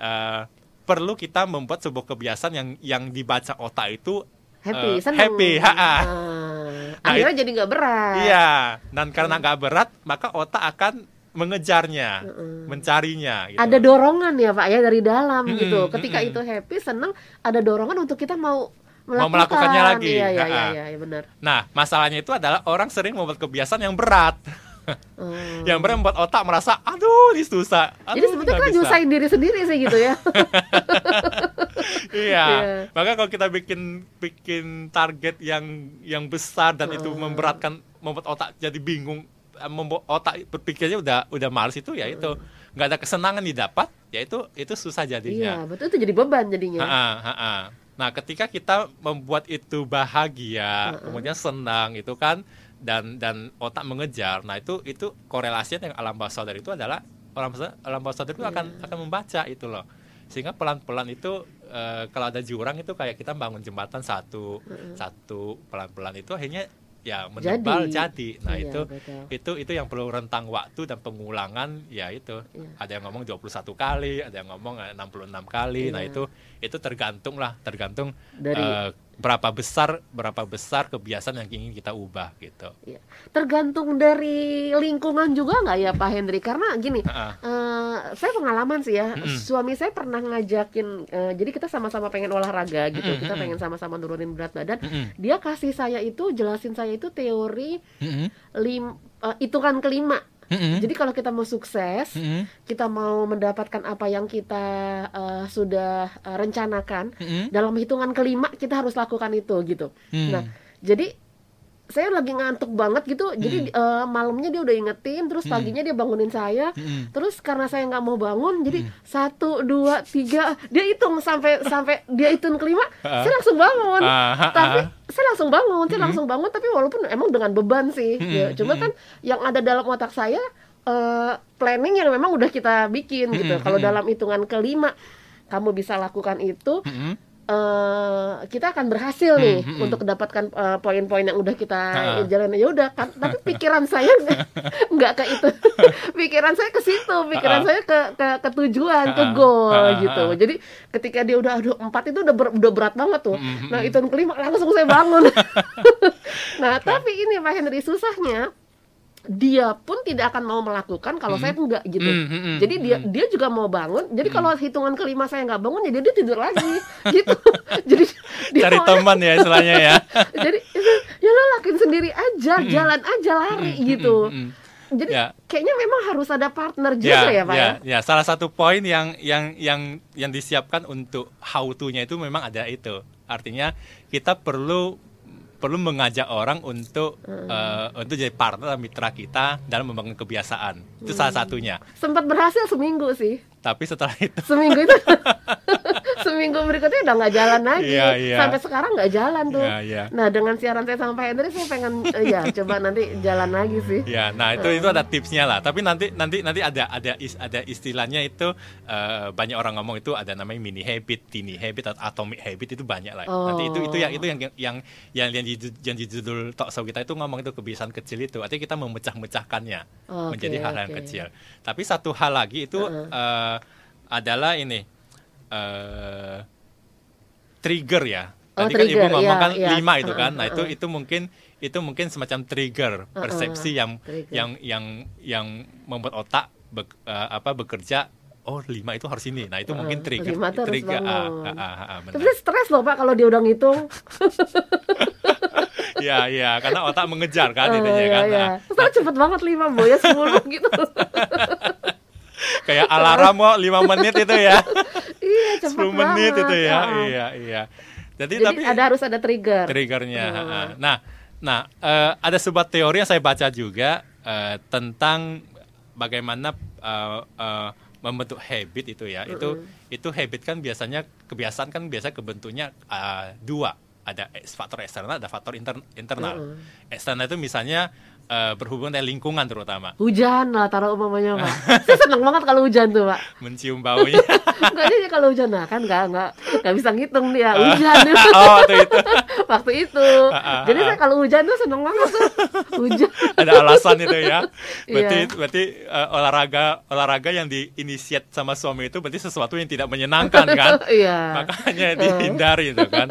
eh, perlu kita membuat sebuah kebiasaan yang yang dibaca otak itu Happy, eh, seneng. happy, ha, ha. Ah, Nah, akhirnya jadi nggak berat. Iya, dan karena nggak berat, maka otak akan mengejarnya, mencarinya. Gitu. Ada dorongan ya Pak ya dari dalam Mm-mm, gitu. Ketika mm-mm. itu happy, seneng, ada dorongan untuk kita mau melakukan. melakukannya lagi. Iya, iya, iya, iya, iya, benar. Nah, masalahnya itu adalah orang sering membuat kebiasaan yang berat, Oh. yang berat membuat otak merasa, aduh, ini susah. Aduh, Jadi sebetulnya kan bisa." nyusahin diri sendiri sih gitu ya. Iya. Iya. Maka kalau kita bikin bikin target yang yang besar dan itu memberatkan membuat otak jadi bingung eh, membuat otak berpikirnya udah udah males itu ya itu nggak ada kesenangan didapat ya itu itu susah iya, jadinya. betul itu jadi beban jadinya. Ha-ha, ha-ha. Nah, ketika kita membuat itu bahagia, kemudian senang itu kan dan dan otak mengejar. Nah, itu itu korelasinya dengan alam bawah sadar itu adalah alam bawah alam bawah sadar itu akan akan membaca itu loh. Sehingga pelan-pelan itu eh, kalau ada jurang itu kayak kita bangun jembatan satu satu pelan-pelan itu akhirnya ya menebal Jadi. jadi. Nah, Iya, itu betul. itu itu yang perlu rentang waktu dan pengulangan ya itu Iya. ada yang ngomong 21 kali ada yang ngomong eh, 66 kali nah Iya. itu itu tergantung lah tergantung Dari- eh, berapa besar berapa besar kebiasaan yang ingin kita ubah gitu Iya. Tergantung dari lingkungan juga nggak ya Pak Hendri? Karena gini, Ha-ha. eh, saya pengalaman sih ya, Mm-mm. suami saya pernah ngajakin, eh, jadi kita sama-sama pengen olahraga gitu, Mm-mm, kita pengen sama-sama nurunin berat badan. Mm-mm. Dia kasih saya itu, jelasin saya itu teori Mm-mm. lim, eh, hitungan kelima. Mm-mm. Jadi kalau kita mau sukses, Mm-mm. kita mau mendapatkan apa yang kita eh, sudah eh, rencanakan, Mm-mm. dalam hitungan kelima kita harus lakukan itu gitu. Hmm. Nah, jadi saya lagi ngantuk banget gitu jadi eh, malamnya dia udah ingetin terus paginya dia bangunin saya. Mm-mm. terus karena saya nggak mau bangun jadi satu dua tiga dia hitung sampai sampai dia hitung kelima saya langsung bangun. Ah, ah, tapi ah. saya langsung bangun saya langsung bangun tapi walaupun emang dengan beban sih ya. cuma kan yang ada dalam otak saya eh, planning yang memang udah kita bikin gitu. Kalau dalam hitungan kelima kamu bisa lakukan itu Eh kita akan berhasil nih Hmm, hmm, untuk mendapatkan eh, poin-poin yang udah kita Ha. jalanin. Ya udah kan tapi pikiran saya nggak- ke itu. Pikiran saya ke situ pikiran Ha. saya ke ke, ke tujuan ke Ha. goal ha, gitu. Jadi ketika dia udah aduh empat itu udah ber- udah berat banget tuh. Hmm, hmm, nah hmm. itu kelima langsung saya bangun. Nah tapi ini Pak Henry susahnya dia pun tidak akan mau melakukan kalau saya enggak gitu. Hmm, hmm, hmm, jadi dia hmm. dia juga mau bangun jadi kalau hitungan kelima saya nggak bangun jadi dia tidur lagi gitu. Jadi dia cari maunya- teman ya istilahnya ya. Jadi ya lo lakuin sendiri aja jalan aja lari gitu. Mm-mm. jadi Ya. kayaknya memang harus ada partner juga ya, pak ya, ya, salah satu poin yang yang yang yang disiapkan untuk how to-nya itu memang ada itu. Artinya kita perlu perlu mengajak orang untuk Hmm. eh, untuk jadi partner mitra kita dalam membangun kebiasaan. Itu salah Hmm. satunya. sempat berhasil seminggu sih Tapi setelah itu seminggu itu seminggu berikutnya udah nggak jalan lagi Iya, iya. sampai sekarang nggak jalan tuh Ya, ya. nah dengan siaran saya sama Pak Hendri saya pengen eh, ya coba nanti jalan lagi sih Ya, nah itu itu ada tipsnya lah. Tapi nanti nanti nanti ada ada is- ada istilahnya itu eh, banyak orang ngomong itu ada namanya mini habit, tiny habit atau atomic habit itu banyak lah. Nanti itu itu yang itu yang yang yang yang yang di judul talk show kita itu ngomong itu kebiasaan kecil itu. Artinya kita memecah-mecahkannya Oke, menjadi hal-hal yang oke. kecil. Tapi satu hal lagi itu eh, adalah ini eh trigger ya. Oh, Tadi kan ibu trigger, ngomong iya, kan iya. lima itu kan. Nah Uh-uh, itu uh-uh. itu mungkin itu mungkin semacam trigger persepsi yang trigger. yang yang yang membuat otak bek- eh, apa bekerja oh lima itu harus ini nah itu mungkin trigger lima harus trigger ah, ah, ah, ah, tapi stres loh pak kalau dia udah ngitung ya ya karena otak mengejar kan Oh, intinya iya, kan iya. Nah, Terus cepet banget lima boy ya sepuluh gitu kayak alarm kok lima menit itu ya iya cepet 10 menit banget. itu ya Ah. iya iya jadi, jadi tapi ada harus ada trigger triggernya. Hmm. Nah, nah eh, ada sebuah teori yang saya baca juga eh, tentang bagaimana eh, membentuk habit itu ya. Itu itu habit kan biasanya kebiasaan kan biasa kebentuknya dua. Ada faktor eksternal, ada faktor inter- internal. Eksternal itu misalnya eh, berhubungan dengan lingkungan terutama, hujan lah taruh umumnya pak saya seneng banget kalau hujan tuh pak mencium baunya. Enggak dia kalau hujan nah kan nggak nggak nggak bisa ngitung dia hujan oh, itu itu. waktu itu jadi saya kalau hujan tuh seneng banget tuh hujan ada alasan itu ya. Berarti Iya. berarti eh, olahraga olahraga yang diinisiat sama suami itu berarti sesuatu yang tidak menyenangkan kan? iya Makanya dihindari itu kan.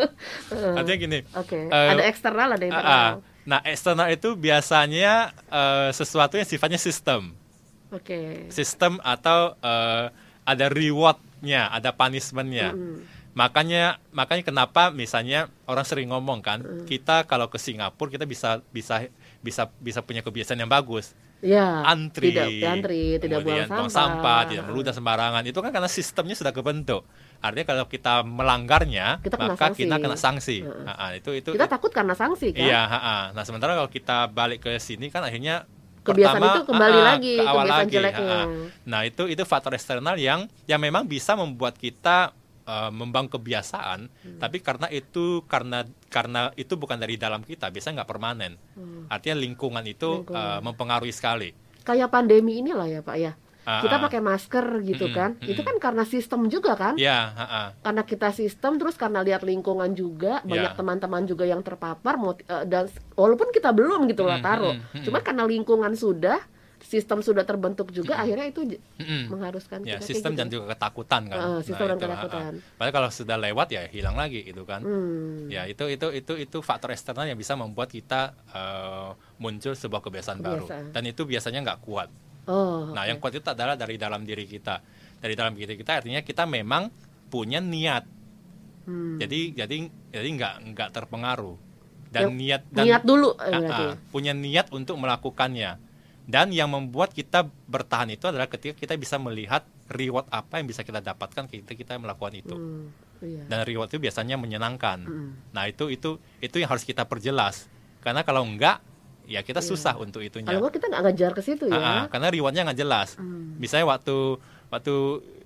Artinya gini. oke eh, ada eksternal ada ah, internal ah. Nah, eksternal itu biasanya eh, sesuatu yang sifatnya sistem. oke Sistem atau eh, ada rewardnya, ada punishmentnya. Makanya makanya kenapa misalnya orang sering ngomong kan, kita kalau ke Singapura kita bisa bisa bisa bisa punya kebiasaan yang bagus ya antri, tidak antri tidak buang kemudian sampah, tidak meludah sembarangan. Itu kan karena sistemnya sudah kebentuk. Artinya kalau kita melanggarnya, Kita kena maka sanksi. kita kena sanksi. Itu itu kita takut karena sanksi kan Iya, ha, ha. Nah, sementara kalau kita balik ke sini kan akhirnya Kebiasaan pertama, itu kembali lagi, ke awal kebiasaan lagi. jeleknya. Nah, itu itu faktor eksternal yang yang memang bisa membuat kita eh, membangun kebiasaan, Hmm. tapi karena itu karena karena itu bukan dari dalam kita, biasanya nggak permanen. Artinya lingkungan itu Hmm. Lingkungan. eh, mempengaruhi sekali. kayak pandemi inilah ya pak ya Ah, kita ah. pakai masker gitu Mm-mm, kan mm-mm. itu kan karena sistem juga kan Ya, ha, ha. karena kita sistem terus karena lihat lingkungan juga banyak Ya. teman-teman juga yang terpapar eh, dan walaupun kita belum gitu lah Mm, taruh mm, mm, cuma karena lingkungan sudah sistem sudah terbentuk juga akhirnya itu j- Mm-mm. mengharuskan Ya, sistem gitu. dan juga ketakutan kan. Ah, sistem dan itu, ketakutan. Padahal kalau sudah lewat ya hilang lagi gitu kan. Hmm. Ya itu itu itu itu faktor eksternal yang bisa membuat kita eh, muncul sebuah kebiasaan, baru Kebiasaan. dan itu biasanya nggak kuat. Oh Nah oke. yang kuat itu adalah dari dalam diri kita. Dari dalam diri kita artinya kita memang punya niat. Hmm. Jadi jadi jadi nggak nggak terpengaruh dan Yang- niat dan niat dulu berarti ah, punya niat untuk melakukannya. Dan yang membuat kita bertahan itu adalah ketika kita bisa melihat reward apa yang bisa kita dapatkan ketika kita melakukan itu. Hmm, iya. Dan reward itu biasanya menyenangkan. Mm. Nah, itu itu itu yang harus kita perjelas. Karena kalau enggak, ya kita susah untuk itunya. Kalau kita nggak ngajar ke situ ya. Ah, karena rewardnya nggak jelas. Hmm. Misalnya waktu waktu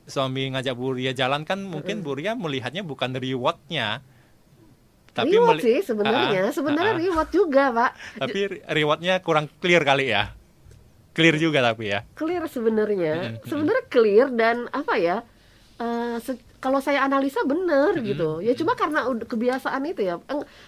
suami ngajak Buria jalan kan mungkin Buria melihatnya bukan rewardnya, tapi reward meli- sih sebenarnya, sebenarnya reward juga pak. tapi re- rewardnya kurang clear kali ya. Clear juga tapi ya. Clear sebenarnya, sebenarnya clear dan apa ya? eh, se- kalau saya analisa benar gitu, ya cuma karena kebiasaan itu ya,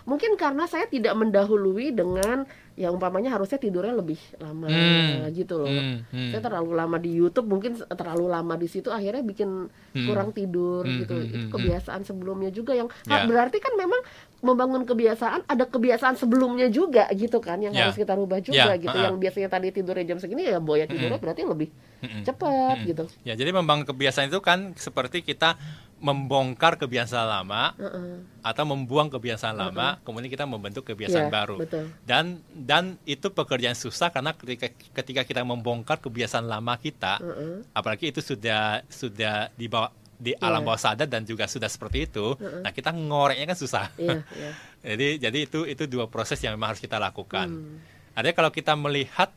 mungkin karena saya tidak mendahului dengan yang umpamanya harusnya tidurnya lebih lama Hmm. gitu loh. Hmm, hmm. Saya terlalu lama di YouTube, mungkin terlalu lama di situ akhirnya bikin Hmm. kurang tidur Hmm, gitu. hmm, Itu hmm, kebiasaan sebelumnya juga yang Ya. berarti kan memang membangun kebiasaan ada kebiasaan sebelumnya juga gitu kan yang Ya. harus kita rubah juga Ya, gitu. ha-ha. Yang biasanya tadi tidurnya jam segini ya boya tidurnya berarti lebih Mm-mm. cepat Mm. gitu. Ya, jadi membangun kebiasaan itu kan seperti kita membongkar kebiasaan lama Heeh. atau membuang kebiasaan lama, kemudian kita membentuk kebiasaan Iya, baru. betul. Dan dan itu pekerjaan susah karena ketika ketika kita membongkar kebiasaan lama kita, Heeh. apalagi itu sudah sudah di bawah di alam Iya. bawah sadar dan juga sudah seperti itu, nah kita ngoreknya kan susah. Iya, iya. jadi jadi itu itu dua proses yang memang harus kita lakukan. Hmm. Artinya kalau kita melihat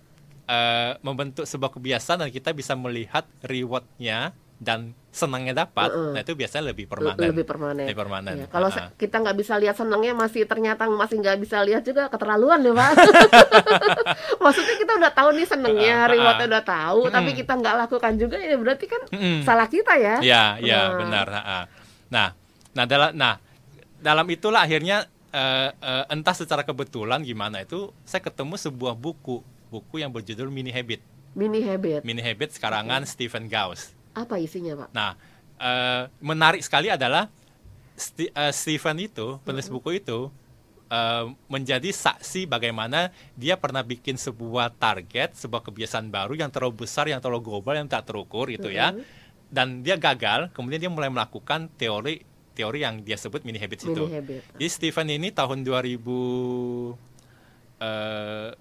eh, membentuk sebuah kebiasaan dan kita bisa melihat rewardnya dan senangnya dapat, Heeh. nah itu biasanya lebih permanen. Lebih permanen. Lebih permanen. Iya, Kalau Ah. se- kita nggak bisa lihat senangnya masih ternyata masih nggak bisa lihat juga keterlaluan ya pak. Maksudnya kita udah tahu nih senangnya, Ah, ah, rewardnya ah. udah tahu, tapi Mm-mm. kita nggak lakukan juga ya berarti kan Mm-mm. salah kita ya. Ya, ya Nah. benar. Nah, nah dalam nah dalam itulah akhirnya eh, eh, entah secara kebetulan gimana itu saya ketemu sebuah buku buku yang berjudul Mini Habit. Mini habit. Mini Habit sekarangan Stephen Gauss. Apa isinya pak? Nah, eh, menarik sekali adalah Sti- eh, Stephen itu penulis buku itu eh, menjadi saksi bagaimana dia pernah bikin sebuah target, sebuah kebiasaan baru yang terlalu besar, yang terlalu global, yang tak terukur itu ya. Dan dia gagal, kemudian dia mulai melakukan teori teori yang dia sebut mini habits itu. Mini habit. Jadi Stephen ini tahun 2000 eh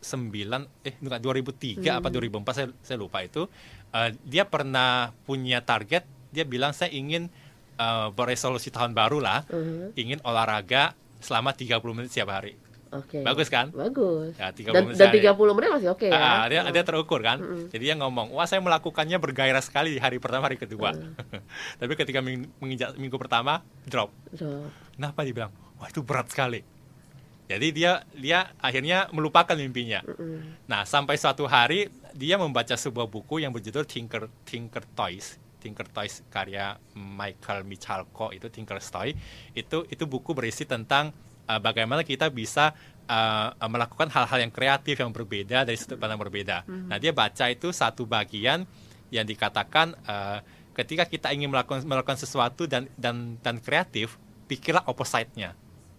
2009 eh enggak 2003 apa 2004 saya saya lupa itu eh, dia pernah punya target dia bilang saya ingin eh, beresolusi tahun baru lah Mhm. ingin olahraga selama 30 menit setiap hari. Oke. Bagus kan? Bagus. Ya, 30 dan, menit dan sehari. 30 menit masih oke ya. Ah, dia dia terukur kan. Jadi dia ngomong, "Wah, saya melakukannya bergairah sekali di hari pertama, hari kedua." Tapi ketika ming- menginjak minggu pertama drop. So, Kenapa dia bilang, "Wah, itu berat sekali." Jadi dia dia akhirnya melupakan mimpinya. mm, Nah, sampai suatu hari dia membaca sebuah buku yang berjudul Tinker Tinker Toys. Tinker Toys karya Michael Michalko itu Tinker Toy. Itu itu buku berisi tentang uh, bagaimana kita bisa uh, melakukan hal-hal yang kreatif yang berbeda dari sudut pandang berbeda. Nah, dia baca itu satu bagian yang dikatakan uh, ketika kita ingin melakukan melakukan sesuatu dan dan dan kreatif, pikirlah opposite-nya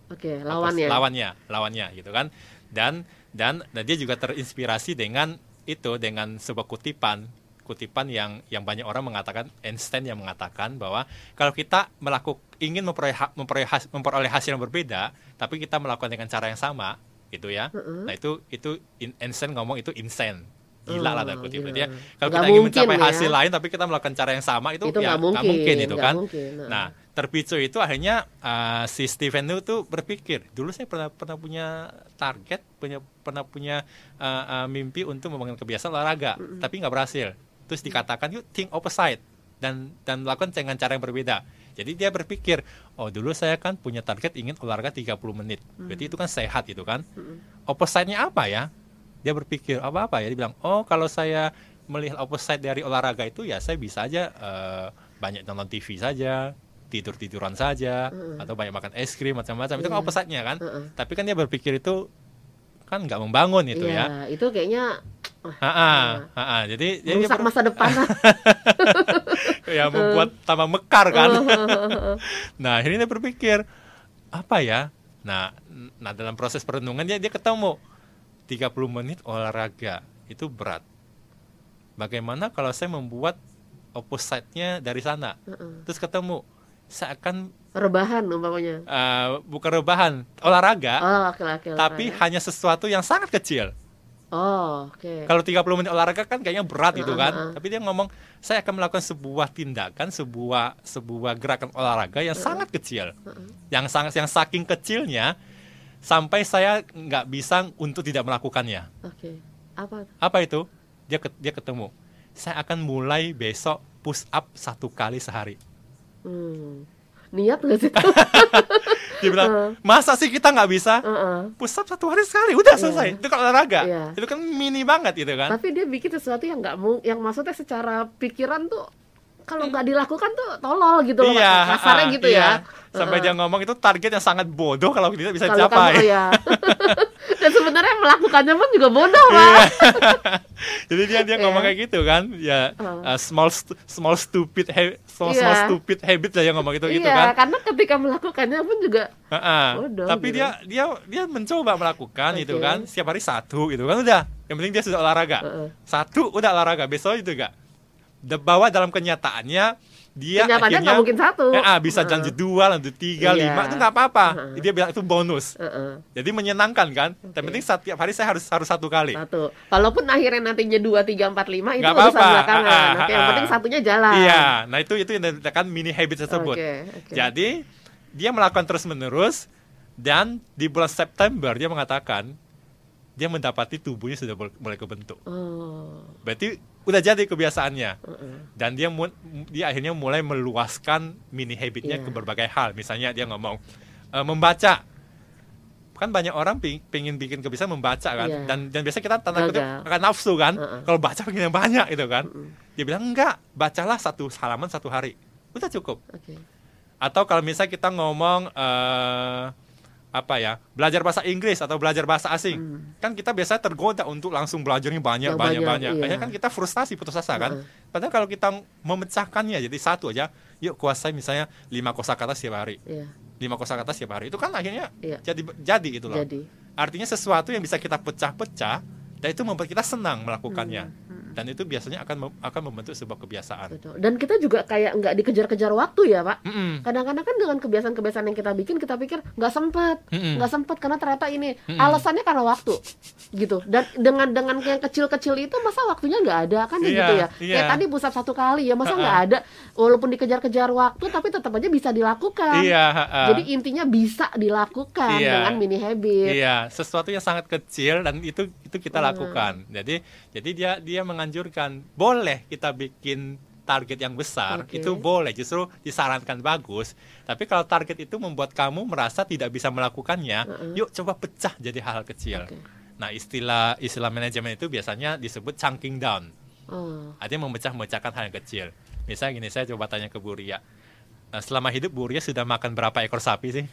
Oke, apa- lawannya. lawannya lawannya gitu kan dan dan dan dia juga terinspirasi dengan itu dengan sebuah kutipan kutipan yang yang banyak orang mengatakan Einstein yang mengatakan bahwa kalau kita melakukan ingin memperoleh memperoleh, memperoleh hasil yang berbeda tapi kita melakukan dengan cara yang sama gitu ya Mm-mm. nah itu itu in- Einstein ngomong itu insane gila lah Oh, tanda kutip gila. Dia, kalau kita ingin mungkin mencapai ya. hasil lain tapi kita melakukan cara yang sama itu, Itu ya nggak mungkin, itu nggak kan mungkin. Nah. nah terpicu itu akhirnya uh, si Steven itu tuh berpikir dulu saya pernah pernah punya target punya pernah punya uh, uh, mimpi untuk membangun kebiasaan olahraga tapi nggak berhasil. Terus dikatakan yuk think opposite dan dan melakukan dengan cara yang berbeda. Jadi dia berpikir oh dulu saya kan punya target ingin olahraga 30 menit. Berarti itu kan sehat itu kan? Opposite-nya apa ya? Dia berpikir apa apa ya? Dia bilang oh kalau saya melihat opposite dari olahraga itu ya saya bisa aja eh, banyak nonton TV saja tidur tiduran saja atau banyak makan es krim macam-macam. Itu kan Iya. opposite-nya kan? Heeh. tapi kan dia berpikir itu kan nggak membangun itu ya. Iya, itu kayaknya wah, Ha-ha, ha-ha. jadi jadi dia merusak ber- masa depan. Lah. ya membuat tambah mekar kan? Nah akhirnya dia berpikir apa ya? Nah nah dalam proses perenungan dia dia ketemu. 30 menit olahraga. Itu berat. Bagaimana kalau saya membuat opposite-nya dari sana? Heeh. terus ketemu saya akan Rebahan umpamanya. eh, bukan rebahan olahraga Oh, laki-laki. tapi olahraga. hanya sesuatu yang sangat kecil Oh, oke. Kalau 30 menit olahraga kan kayaknya berat gitu kan. Heeh. Tapi dia ngomong, saya akan melakukan sebuah tindakan, sebuah sebuah gerakan olahraga yang sangat kecil. Yang sangat yang saking kecilnya sampai saya nggak bisa untuk tidak melakukannya. Oke. Apa? Apa itu? Dia dia ketemu. Saya akan mulai besok push up satu kali sehari. Hmm. Niat nggak sih? Dia bilang, masa sih kita nggak bisa Heeh. push up satu hari sekali? Udah selesai. Itu kan olahraga. Iya. Itu kan mini banget gitu kan. Tapi dia bikin sesuatu yang nggak mau, yang maksudnya secara pikiran tuh kalau nggak dilakukan tuh tolol gitu loh, iya, kasarnya ah, gitu iya. ya. Sampai Heeh. dia ngomong itu target yang sangat bodoh kalau tidak bisa kalau dicapai. kamu ya. Dan sebenarnya melakukannya pun juga bodoh, Pak. Iya. Jadi dia dia ngomong Iya. kayak gitu kan, ya uh, small stu- small stupid small, Iya. small stupid habit lah yang ngomong gitu gitu iya, kan. karena ketika melakukannya pun juga Ha-ha. Bodoh, Tapi gitu. dia dia dia mencoba melakukan Oke. itu kan, setiap hari satu gitu kan udah. Yang penting dia sudah olahraga. Heeh. Satu udah olahraga, besok itu enggak. Bahwa dalam kenyataannya dia Kenyataannya akhirnya mungkin satu. Eh, ah, bisa lanjut dua, lanjut tiga, Iya. lima itu nggak apa-apa. Heeh. Dia bilang itu bonus. Heeh. Jadi menyenangkan kan. Yang penting setiap hari saya harus harus satu kali. satu. Walaupun akhirnya nantinya dua, tiga, empat, lima itu Nggak urusan apa-apa. belakangan. Ah, ah, Oke, yang ah. penting satunya jalan. Iya, nah itu itu yang dikatakan mini habit tersebut. Oke, oke. Jadi dia melakukan terus menerus dan di bulan September dia mengatakan dia mendapati tubuhnya sudah mul- mulai kebentuk. Oh. Berarti udah jadi kebiasaannya. Dan dia mu- dia akhirnya mulai meluaskan mini habitnya Iya. ke berbagai hal. Misalnya dia ngomong "E, membaca. Kan banyak orang ping- pengen bikin kebiasaan membaca kan. Iya. Dan dan biasa kita tanda kutip akan nafsu kan. Heeh. Kalau baca pengen yang banyak gitu kan. Dia bilang enggak, bacalah satu halaman satu hari. Udah cukup. Oke. Atau kalau misalnya kita ngomong eh apa ya belajar bahasa Inggris atau belajar bahasa asing kan kita biasa tergoda untuk langsung belajarnya banyak Yang banyak banyak, banyak iya. akhirnya kan kita frustasi putus asa kan Heeh. padahal kalau kita memecahkannya jadi satu aja yuk kuasai misalnya lima kosakata setiap hari Iya. lima kosakata setiap hari itu kan akhirnya Iya. jadi jadi gitu loh Jadi. artinya sesuatu yang bisa kita pecah-pecah dan itu membuat kita senang melakukannya Hmm, dan itu biasanya akan mem- akan membentuk sebuah kebiasaan Betul. Dan kita juga kayak nggak dikejar-kejar waktu ya, Pak. Mm-mm. Kadang-kadang kan dengan kebiasaan-kebiasaan yang kita bikin kita pikir nggak sempet, Mm-mm. nggak sempet karena ternyata ini Mm-mm. alasannya karena waktu, gitu. Dan dengan dengan yang kecil-kecil itu masa waktunya nggak ada kan Iya, gitu ya? iya. Kayak tadi pusat satu kali ya masa nggak ada, walaupun dikejar-kejar waktu tapi tetap aja bisa dilakukan. iya ha-ha. Jadi intinya bisa dilakukan Iya. dengan mini habit. Iya, sesuatu yang sangat kecil dan itu itu kita Hmm. lakukan. Jadi jadi dia dia menganjurkan boleh kita bikin target yang besar Oke. itu boleh justru disarankan bagus. Tapi kalau target itu membuat kamu merasa tidak bisa melakukannya, Mm-mm. yuk coba pecah jadi hal kecil. Oke. Nah, istilah istilah manajemen itu biasanya disebut chunking down. Oh, Artinya memecah-mecahkan hal yang kecil. Misalnya gini, saya coba tanya ke Bu Ria. Nah, selama hidup Bu Ria sudah makan berapa ekor sapi sih?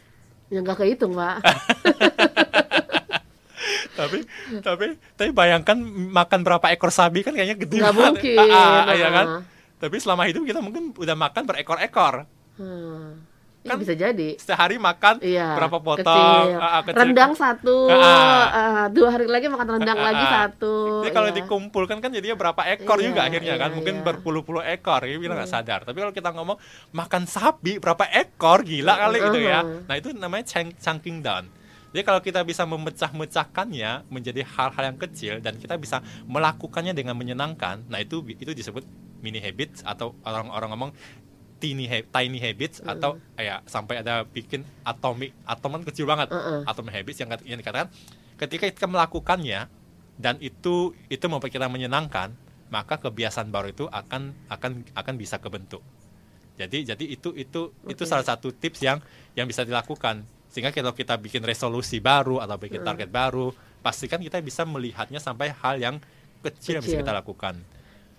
yang nggak kehitung, Pak. tapi tapi tapi bayangkan makan berapa ekor sapi kan kayaknya gede Nggak banget. mungkin. Ah, ah, iya kan Ah. tapi selama hidup kita mungkin udah makan berekor-ekor Hmm. Iya, Kan bisa jadi. sehari makan Iya. berapa potong kecil. ah, ah, kecil. Rendang satu, Ah. ah, dua hari lagi makan rendang lagi Ah, ah. satu. Jadi kalau iya. dikumpulkan kan jadinya berapa ekor Iya, juga akhirnya kan iya, mungkin iya. berpuluh-puluh ekor ya bilang nggak sadar tapi kalau kita ngomong makan sapi berapa ekor gila kali gitu ya nah itu namanya chunk- chunking down jadi kalau kita bisa memecah-mecahkannya menjadi hal-hal yang kecil dan kita bisa melakukannya dengan menyenangkan nah itu itu disebut mini habits atau orang-orang ngomong tiny tiny habits atau ya sampai ada bikin atomic atoman kecil banget Mhm. atomic habits yang, yang dikatakan ketika kita melakukannya dan itu itu membuat kita menyenangkan maka kebiasaan baru itu akan akan akan bisa kebentuk jadi jadi itu itu itu Oke. salah satu tips yang yang bisa dilakukan sehingga kalau kita bikin resolusi baru atau bikin target baru pastikan kita bisa melihatnya sampai hal yang kecil, yang bisa Kecil. kita lakukan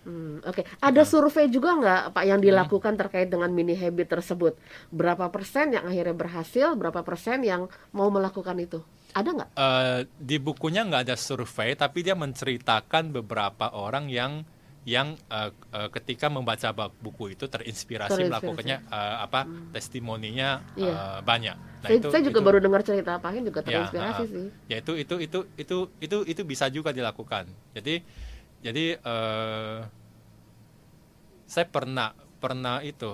Hmm, Oke, ada survei juga nggak Pak yang dilakukan terkait dengan mini habit tersebut? Berapa persen yang akhirnya berhasil, berapa persen yang mau melakukan itu? Ada nggak? Eh, di bukunya nggak ada survei tapi dia menceritakan beberapa orang yang yang eh, eh, ketika membaca buku itu terinspirasi, Terinspirasi. melakukannya eh, apa testimoninya Iya. eh, banyak. Nah, saya, itu- saya juga itu- baru dengar cerita Pak Hin juga Ya, terinspirasi ah, sih. ya itu itu itu itu itu itu bisa juga dilakukan. Jadi jadi eh, saya pernah pernah itu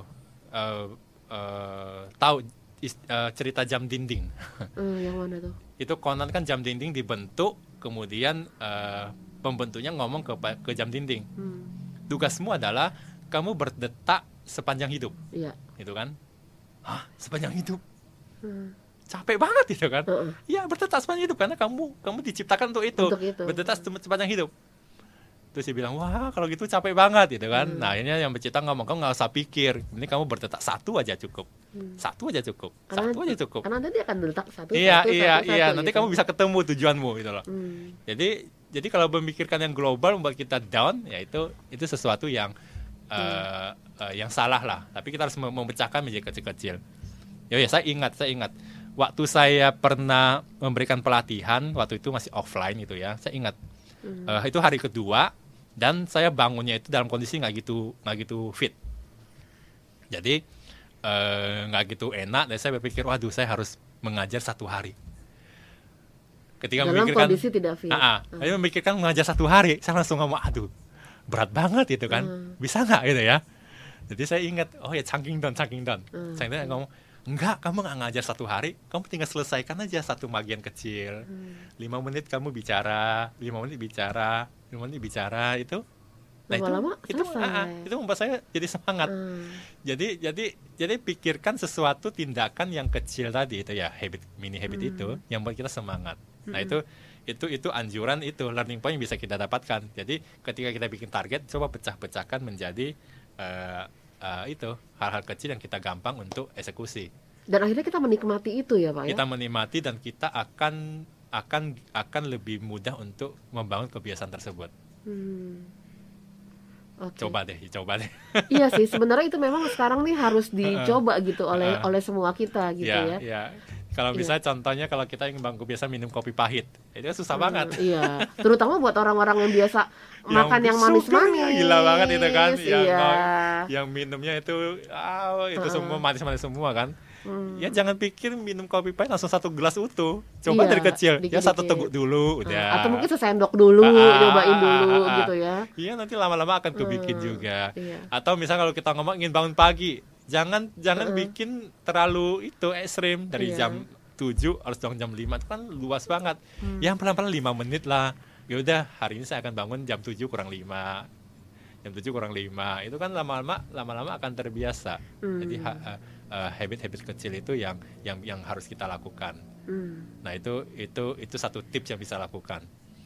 eh, eh, tahu is- eh, cerita jam dinding. Hmm, yang mana tuh? itu konon kan jam dinding dibentuk kemudian eh, pembentuknya ngomong ke ke jam dinding Hmm, tugasmu adalah kamu berdetak sepanjang hidup iya. gitu kan Hah, sepanjang hidup Hmm. capek banget gitu kan. Iya berdetak sepanjang hidup karena kamu kamu diciptakan untuk itu, Untuk itu. berdetak se- sepanjang hidup. Terus dia bilang wah kalau gitu capek banget gitu kan. Hmm. Nah akhirnya yang pencipta ngomong kamu nggak usah pikir, ini kamu berdetak satu aja cukup, satu aja cukup, Hmm. Karena- satu aja cukup. Karena nanti akan letak satu Iya satu, iya satu, iya satu nanti gitu. kamu bisa ketemu tujuanmu gitu loh. Hmm. Jadi jadi kalau memikirkan yang global membuat kita down ya itu itu sesuatu yang eh, eh, yang salah lah. Tapi kita harus mem- memecahkan menjadi kecil-kecil. Ya ya saya ingat saya ingat waktu saya pernah memberikan pelatihan waktu itu masih offline gitu ya. Saya ingat Eh, itu hari kedua dan saya bangunnya itu dalam kondisi nggak gitu nggak gitu fit. Jadi nggak gitu enak dan saya berpikir waduh saya harus mengajar satu hari. Ketika Dalam memikirkan kondisi tidak fit. Ah, ah. Saya memikirkan mengajar satu hari, saya langsung ngomong, aduh, berat banget itu kan, Hmm. bisa nggak gitu ya? Jadi saya ingat, oh ya changking down, changking down. Hmm. Saya ingat ngomong, enggak, kamu nggak ngajar satu hari, kamu tinggal selesaikan aja satu bagian kecil. Hmm. Lima menit kamu bicara, lima menit bicara, lima menit bicara itu. Nah, itu- Lama-lama itu, ah, ah, itu membuat saya jadi semangat. Hmm. Jadi jadi jadi pikirkan sesuatu tindakan yang kecil tadi itu ya habit mini habit Hmm. itu yang buat kita semangat. Nah itu itu itu anjuran itu learning point yang bisa kita dapatkan. Jadi ketika kita bikin target coba pecah-pecahkan menjadi eh, eh, itu hal-hal kecil yang kita gampang untuk eksekusi. Dan akhirnya kita menikmati itu ya Pak ya. Kita menikmati dan kita akan akan akan lebih mudah untuk membangun kebiasaan tersebut. Hmm. Oke. Coba deh, coba deh. Iya sih, sebenarnya itu memang sekarang nih harus dicoba gitu oleh Uh-uh. oleh semua kita gitu ya, ya. ya. Kalau Iya. bisa contohnya kalau kita ingin bangun kebiasaan minum kopi pahit, itu kan susah banget. Hmm, iya, terutama buat orang-orang yang biasa makan yang manis-manis. gila banget itu kan yang Iya. yang minumnya itu ah, itu Uh-uh. semua manis-manis semua kan Hmm. ya jangan pikir minum kopi pahit langsung satu gelas utuh coba Iya, dari kecil ya satu teguk dulu Ah, udah Atau mungkin sesendok dulu, Ah, ah, cobain ah, dulu ah, ah. gitu ya. iya nanti lama-lama akan kebikin Hmm, juga iya. atau misal kalau kita ngomong ingin bangun pagi jangan jangan Uh-uh. bikin terlalu itu ekstrim dari Iya. jam 7 harus bangun jam 5 itu kan luas banget Hmm. yang pelan-pelan 5 menit lah ya udah hari ini saya akan bangun jam 7 kurang 5 jam 7 kurang 5 itu kan lama-lama lama-lama akan terbiasa Hmm. jadi ha- eh, habit-habit kecil itu yang yang yang harus kita lakukan Hmm. nah itu itu itu satu tips yang bisa lakukan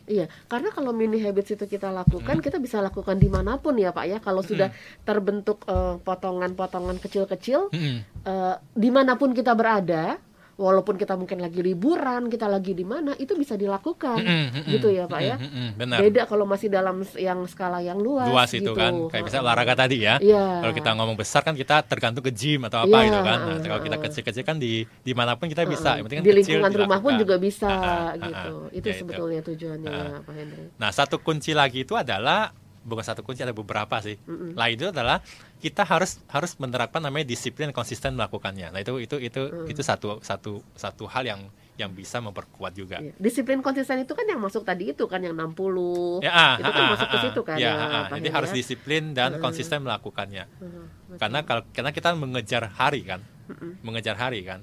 Iya, karena kalau mini habits itu kita Hmm. lakukan, kita bisa lakukan di mana pun ya Pak ya. Kalau sudah terbentuk eh, potongan-potongan kecil-kecil, Mm-mm. eh, di mana pun kita berada, walaupun kita mungkin lagi liburan, kita lagi di mana, itu bisa dilakukan, Mm-mm, mm-mm, gitu ya Pak ya. mm-mm, mm-mm, benar Beda kalau masih dalam yang skala yang luas, luas gitu. itu kan kayak misalnya olahraga tadi ya Iya. kalau kita ngomong besar kan kita tergantung ke gym atau apa Iya, gitu kan nah, kalau kita kecil-kecil kan di di mana pun kita bisa yang penting kan di kecil lingkungan rumah pun juga bisa gitu. Itu Ya, itu. sebetulnya tujuannya Ha. ya Pak Hendri. nah satu kunci lagi itu adalah bukan satu kunci ada beberapa sih Mm-mm. lah itu adalah kita harus harus menerapkan namanya disiplin konsisten melakukannya nah itu itu itu Mm. itu satu satu satu hal yang yang bisa memperkuat juga Iya. Disiplin konsisten itu kan yang masuk tadi itu kan yang 60. Ya, ah, itu kan ah, masuk ke ah, situ kan ya, ya, ah, Pak jadi harus ya. disiplin dan Mm. konsisten melakukannya Heeh, betul. karena kalau karena kita mengejar hari kan Mm-mm. mengejar hari kan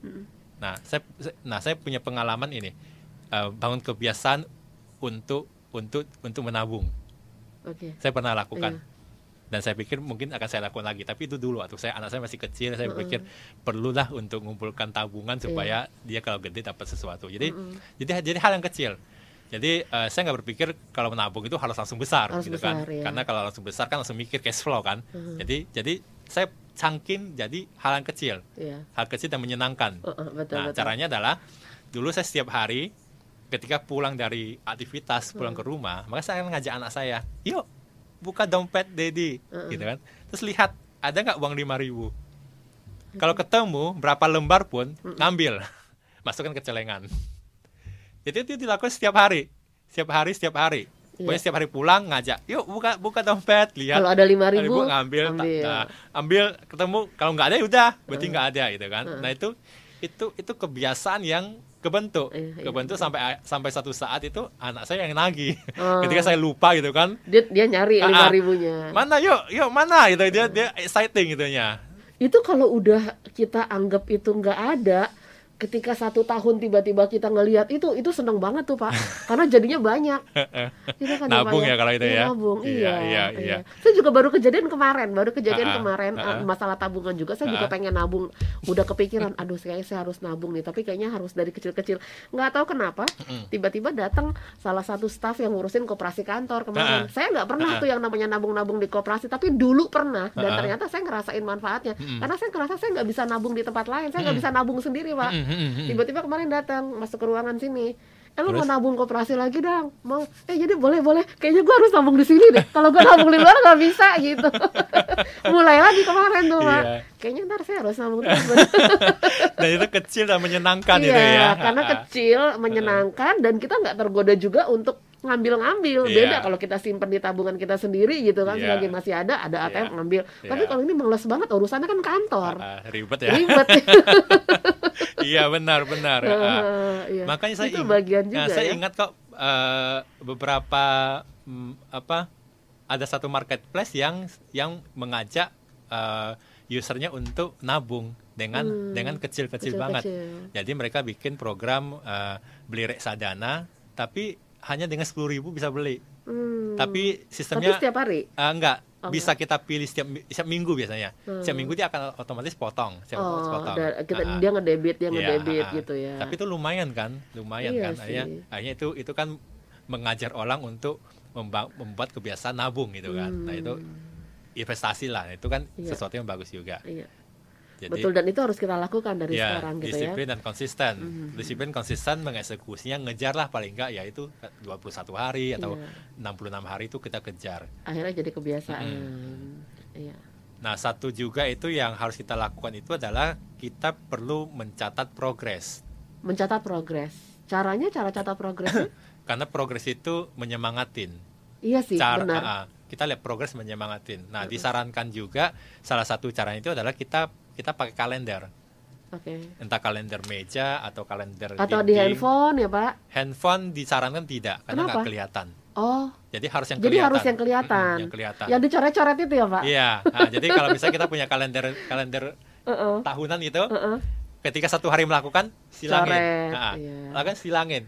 Mm-mm. nah saya nah saya punya pengalaman ini eh, bangun kebiasaan untuk untuk untuk menabung Oke. saya pernah lakukan Iya. Dan saya pikir mungkin akan saya lakukan lagi tapi itu dulu waktu saya anak saya masih kecil saya berpikir perlulah untuk mengumpulkan tabungan supaya dia kalau gede dapat sesuatu jadi Mm-mm. jadi jadi hal yang kecil jadi eh, saya nggak berpikir kalau menabung itu harus langsung besar Harus gitu besar, kan ya. karena kalau langsung besar kan langsung mikir cash flow kan Mhm. jadi jadi saya cangkin jadi hal yang kecil Iya. hal kecil dan menyenangkan Heeh, betul nah betul. caranya adalah dulu saya setiap hari ketika pulang dari aktivitas pulang Hmm. ke rumah maka saya akan ngajak anak saya yuk buka dompet Dedi Heeh. gitu kan. Terus lihat ada nggak uang lima ribu? Kalau ketemu berapa lembar pun ngambil. Masukkan ke celengan. Itu itu dilakukan setiap hari. Setiap hari setiap hari. Iya. Pokoknya setiap hari pulang ngajak yuk buka buka dompet. Lihat. Kalau ada 5.000, Ibu ngambil, ta- ambil. nah, ambil ketemu. Kalau nggak ada ya udah. Berarti nggak ada gitu kan. Heeh. nah itu itu itu kebiasaan yang kebentuk Iya, iya. kebentuk sampai sampai satu saat itu anak saya yang nagih Oh. ketika saya lupa gitu kan Dia dia nyari Ah, lima ah. ribunya. mana yuk yuk mana gitu dia dia exciting gitunya Itu kalau udah kita anggap itu nggak ada, ketika satu tahun tiba-tiba kita ngelihat itu itu seneng banget tuh pak karena jadinya banyak kita kan Nabung Pak, ya kalau itu Iya, ya? nabung Iya, iya iya, iya. saya juga baru kejadian kemarin baru kejadian ah, kemarin eh, masalah tabungan juga saya juga Ah. pengen nabung udah kepikiran aduh kayaknya saya harus nabung nih tapi kayaknya harus dari kecil-kecil nggak tahu kenapa tiba-tiba datang salah satu staff yang ngurusin koperasi kantor kemarin ah. saya nggak pernah Ah, ah. tuh yang namanya nabung-nabung di koperasi tapi dulu pernah dan ah. ternyata saya ngerasain manfaatnya Mm-mm. karena saya ngerasa saya nggak bisa nabung di tempat lain saya nggak bisa nabung sendiri pak mm. Tiba-tiba kemarin datang masuk ke ruangan sini. Eh lu mau Terus? nabung koperasi lagi dong. Mau. Eh jadi boleh boleh. Kayaknya gua harus nabung di sini deh. Kalau gua nabung di luar nggak bisa gitu. Mulai lagi kemarin tuh pak Iya. kayaknya ntar saya harus nabung di sini Dan itu kecil dan menyenangkan iya itu ya. karena kecil menyenangkan dan kita nggak tergoda juga untuk ngambil-ngambil Iya. beda kalau kita simpen di tabungan kita sendiri gitu kan Iya. selagi masih ada ada ATM Iya. ngambil tapi Iya. kalau ini males banget urusannya kan kantor ah, ribet ya. ribet iya benar benar. Ah, ah. Iya. Makanya saya itu bagian Nah, juga saya ya ingat kok eh, beberapa mm, apa ada satu marketplace yang yang mengajak eh, usernya untuk nabung dengan Hmm, dengan kecil-kecil banget. kecil-kecil. Jadi mereka bikin program eh, beli reksadana tapi hanya dengan sepuluh ribu bisa beli. Hmm. Tapi Tapi sistemnya setiap hari eh, enggak Oh, bisa kita pilih setiap setiap minggu biasanya. Setiap Hmm. minggu dia akan otomatis potong, setiap otomatis Oh, potong. da- kita, ah. dia ngedebit, dia Iya, ngedebit ah. gitu ya. Tapi itu lumayan kan, lumayan Iya kan. Akhirnya, sih. akhirnya itu itu kan mengajar orang untuk membuat kebiasaan nabung gitu kan. Nah itu investasi lah, itu kan Hmm. Iya. sesuatu yang bagus juga. Iya. Jadi Betul dan itu harus kita lakukan dari ya, sekarang gitu disiplin ya. dan konsisten. Mhm. Disiplin konsisten mengeksekusinya ngejar lah paling enggak yaitu 21 hari atau Iya. 66 hari itu kita kejar. Akhirnya jadi kebiasaan. Iya. Nah, satu juga itu yang harus kita lakukan itu adalah kita perlu mencatat progres. Mencatat progres. Caranya cara catat progresnya? Karena progres itu menyemangatin. iya sih, cara benar. ah, kita lihat progres menyemangatin. Nah, disarankan juga salah satu caranya itu adalah kita kita pakai kalender. Oke. Entah kalender meja atau kalender Atau di dinding. handphone ya, Pak? Handphone disarankan tidak karena nggak kelihatan. Oh, Jadi harus yang jadi kelihatan. harus yang kelihatan. Mm-mm, yang kelihatan. Yang dicoret-coret itu ya, Pak? Iya. Nah, jadi kalau misalnya kita punya kalender kalender Heeh. tahunan itu, Heeh. ketika satu hari melakukan silangin. Coret, Nah, iya. lakukan silangin.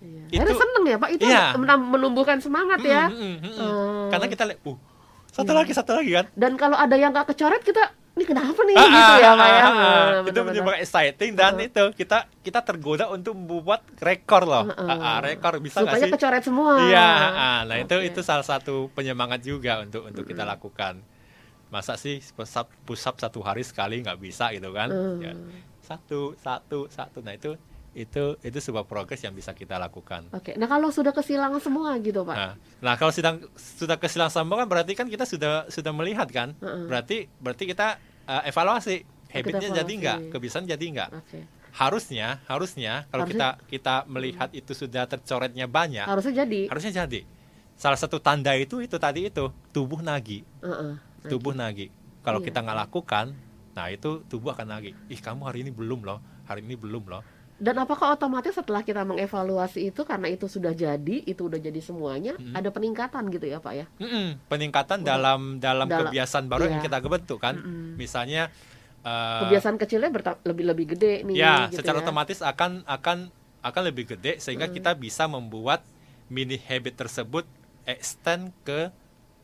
Iya. Itu- Akhirnya seneng ya, Pak? Itu Iya. menumbuhkan semangat ya. Mm, mm, mm, mm. Karena kita lihat, uh, satu lagi, satu lagi kan. Dan kalau ada yang nggak kecoret, kita ini kenapa nih Ah, gitu ya, ah, ya? ah, ah. Ah, itu menjadi exciting dan Uh-huh. itu kita kita tergoda untuk membuat rekor loh. Heeh. Ah, ah, rekor bisa nggak Supaya sih? kecoret semua. Iya, ah, nah itu Oke. itu salah satu penyemangat juga untuk untuk kita lakukan. Masa sih up satu hari sekali nggak bisa gitu kan? Hmm. Ya. Satu, satu, satu. Nah itu itu itu sebuah progres yang bisa kita lakukan. Oke, nah kalau sudah kesilangan semua gitu Pak, Nah, nah kalau sedang sudah kesilang sambung kan berarti kan kita sudah sudah melihat kan? Heeh. Berarti berarti kita uh, evaluasi habitnya jadi evaluasi. nggak, kebiasaan jadi nggak. oke, Harusnya harusnya kalau Harusnya- kita kita melihat itu sudah tercoretnya banyak, harusnya jadi. harusnya jadi. Salah satu tanda itu itu tadi itu tubuh nagi, Heeh. tubuh nagi. Kalau Iya. kita nggak lakukan, nah itu tubuh akan nagi. Ih kamu hari ini belum loh, hari ini belum loh. Dan apakah otomatis setelah kita mengevaluasi itu karena itu sudah jadi, itu udah jadi semuanya, Hmm. ada peningkatan gitu ya Pak ya? Mm-mm, peningkatan Udah. dalam dalam Dalam- kebiasaan baru yang iya. kita bentuk kan. Mm-mm. Misalnya uh, Kebiasaan kecilnya lebih lebih gede nih. ya gitu secara ya. otomatis akan akan akan lebih gede sehingga Mm. kita bisa membuat mini habit tersebut extend ke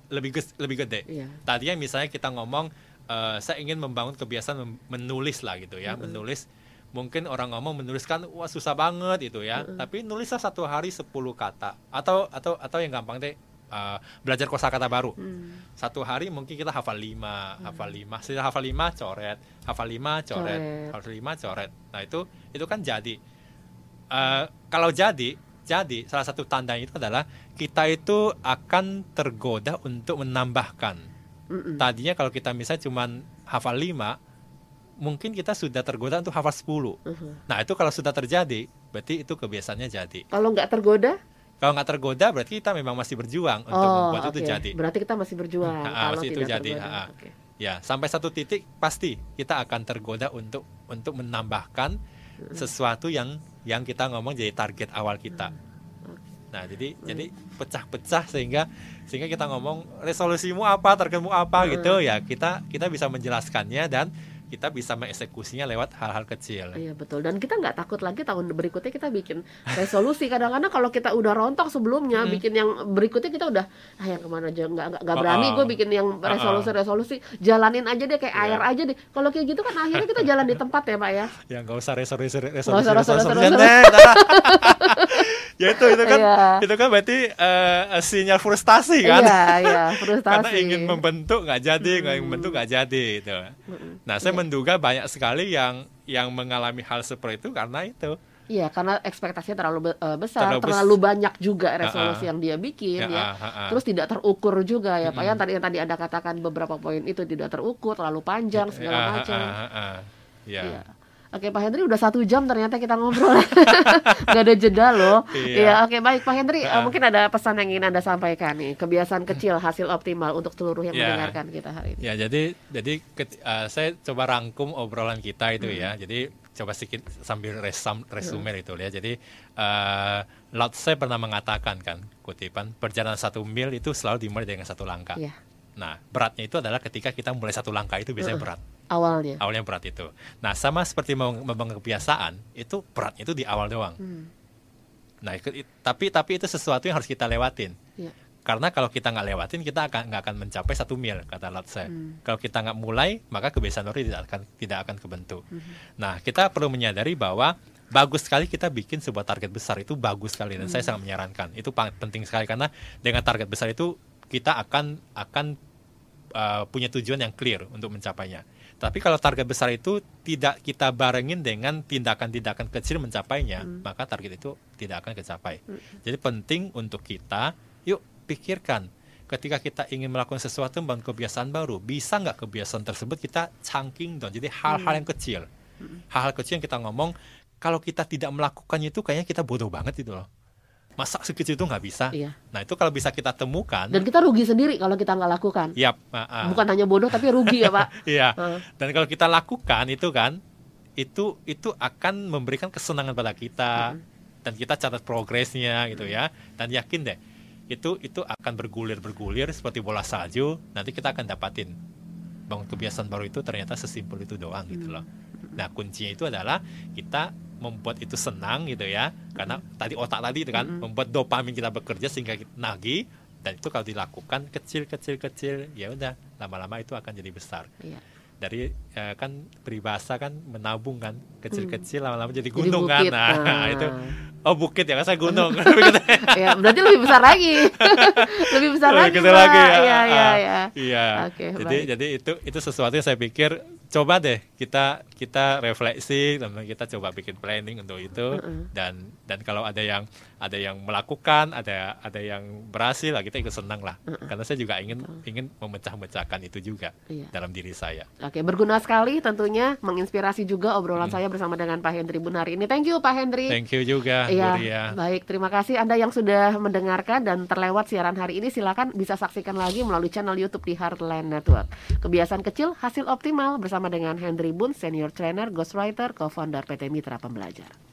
lebih lebih gede. Iya. Tadinya misalnya kita ngomong eh, saya ingin membangun kebiasaan menulis lah gitu ya, menulis mungkin orang ngomong menuliskan wah susah banget itu ya. Tapi nulislah satu hari 10 kata atau atau atau yang gampang deh eh, belajar kosakata baru. Hmm. Satu hari mungkin kita hafal lima, hafal lima, sudah hafal lima coret, hafal lima coret, Coret. hafal lima coret. Nah itu itu kan jadi. Eh, kalau jadi, jadi salah satu tandanya itu adalah kita itu akan tergoda untuk menambahkan. Mm-mm. Tadinya kalau kita misalnya cuman hafal lima, mungkin kita sudah tergoda untuk hafal 10. Mhm. Nah itu kalau sudah terjadi, berarti itu kebiasaannya jadi. Kalau nggak tergoda, Kalau nggak tergoda, berarti kita memang masih berjuang untuk oh membuat itu oke. jadi. Berarti kita masih berjuang. Ah, kalau masih itu tidak jadi, tergoda. Oke. Ya, sampai satu titik pasti kita akan tergoda untuk untuk menambahkan sesuatu yang yang kita ngomong jadi target awal kita. Nah, jadi jadi pecah-pecah sehingga sehingga kita ngomong resolusimu apa, targetmu apa gitu ya. Kita kita bisa menjelaskannya dan kita bisa mengeksekusinya lewat hal-hal kecil. Iya betul. Dan kita nggak takut lagi tahun berikutnya kita bikin resolusi. Kadang-kadang kalau kita udah rontok sebelumnya, hmm. bikin yang berikutnya kita udah ah yang ke mana aja nggak nggak berani. Gue bikin yang resolusi-resolusi, jalanin aja deh kayak yeah. air aja deh. Kalau kayak gitu kan akhirnya kita jalan di tempat ya pak ya. Ya nggak usah resolusi resolusi resolusi. resolusi. Ya itu itu kan yeah. itu kan berarti uh, sinyal frustasi kan. Iya iya frustasi. Karena ingin membentuk nggak jadi, nggak hmm. ingin membentuk nggak jadi itu. Nah saya menduga banyak sekali yang yang mengalami hal seperti itu karena itu. Iya, karena ekspektasinya terlalu uh, besar, terlalu, terlalu banyak juga resolusi uh, uh, yang dia bikin ya. ya. Uh, uh, uh. Terus tidak terukur juga ya, Pak. Yang tadi yang tadi Anda katakan beberapa poin itu tidak terukur, terlalu panjang segala macam. Uh, uh, uh, Ya. Oke Pak Hendri udah satu jam ternyata kita ngobrol Gak ada jeda loh Iya ya, Oke baik Pak Hendri uh. Mungkin ada pesan yang ingin Anda sampaikan nih Kebiasaan kecil hasil optimal Untuk seluruh yang ya. mendengarkan kita hari ini Ya jadi jadi uh, Saya coba rangkum obrolan kita itu hmm. ya Jadi coba sedikit sambil resum, resume hmm. itu ya Jadi uh, Lao Tse pernah mengatakan kan Kutipan Perjalanan satu mil itu selalu dimulai dengan satu langkah ya. Nah beratnya itu adalah ketika kita mulai satu langkah itu biasanya uh. berat awalnya awalnya berat itu nah sama seperti membangun kebiasaan itu beratnya itu di awal doang hmm. nah tapi tapi itu sesuatu yang harus kita lewatin ya. karena kalau kita nggak lewatin kita akan nggak akan mencapai satu mil kata Lotse hmm. kalau kita nggak mulai maka kebiasaan baru tidak akan tidak akan kebentuk hmm. nah kita perlu menyadari bahwa bagus sekali kita bikin sebuah target besar itu bagus sekali dan hmm. saya sangat menyarankan itu penting sekali karena dengan target besar itu kita akan akan uh, punya tujuan yang clear untuk mencapainya tapi kalau target besar itu tidak kita barengin dengan tindakan-tindakan kecil mencapainya, hmm. maka target itu tidak akan tercapai. Hmm. Jadi penting untuk kita, yuk pikirkan ketika kita ingin melakukan sesuatu membangun kebiasaan baru, bisa nggak kebiasaan tersebut kita chunking down. Jadi hal-hal hmm. yang kecil, hmm. hal-hal kecil yang kita ngomong, kalau kita tidak melakukannya itu kayaknya kita bodoh banget itu loh masa sekecil itu nggak bisa. Iya. Nah itu kalau bisa kita temukan. Dan kita rugi sendiri kalau kita nggak lakukan. Iya. Uh, uh. Bukan hanya bodoh tapi rugi ya pak. Iya. uh. Dan kalau kita lakukan itu kan, itu itu akan memberikan kesenangan pada kita uh. dan kita catat progresnya gitu ya. Dan yakin deh itu itu akan bergulir bergulir seperti bola salju. Nanti kita akan dapatin bangun kebiasaan baru itu ternyata sesimpel itu doang gitu loh. Nah kuncinya itu adalah kita membuat itu senang gitu ya karena mm. tadi otak tadi itu kan mm -hmm. membuat dopamin kita bekerja sehingga kita nagih dan itu kalau dilakukan kecil kecil kecil ya udah lama-lama itu akan jadi besar yeah. dari ya, kan peribahasa kan menabung kan kecil-kecil lama-lama jadi gunung jadi kan nah, nah itu oh bukit ya kan saya gunung ya berarti lebih besar lagi lebih besar lebih lagi, lagi ya. iya iya iya iya okay, jadi baik. jadi itu itu sesuatu yang saya pikir coba deh kita kita refleksi teman kita coba bikin planning untuk itu uh -uh. dan dan kalau ada yang ada yang melakukan ada ada yang berhasil lah kita ikut senang lah uh -uh. karena saya juga ingin uh. ingin memecah-mecahkan itu juga iya. dalam diri saya. Oke berguna sekali tentunya menginspirasi juga obrolan saya bersama dengan Pak Hendri Bun hari ini. Thank you Pak Hendri. Thank you juga. Iya baik terima kasih Anda yang sudah mendengarkan dan terlewat siaran hari ini silakan bisa saksikan lagi melalui channel YouTube di Heartland Network. Kebiasaan kecil hasil optimal bersama bersama dengan Henry Bun, Senior Trainer, Ghostwriter, Co-founder PT Mitra Pembelajar.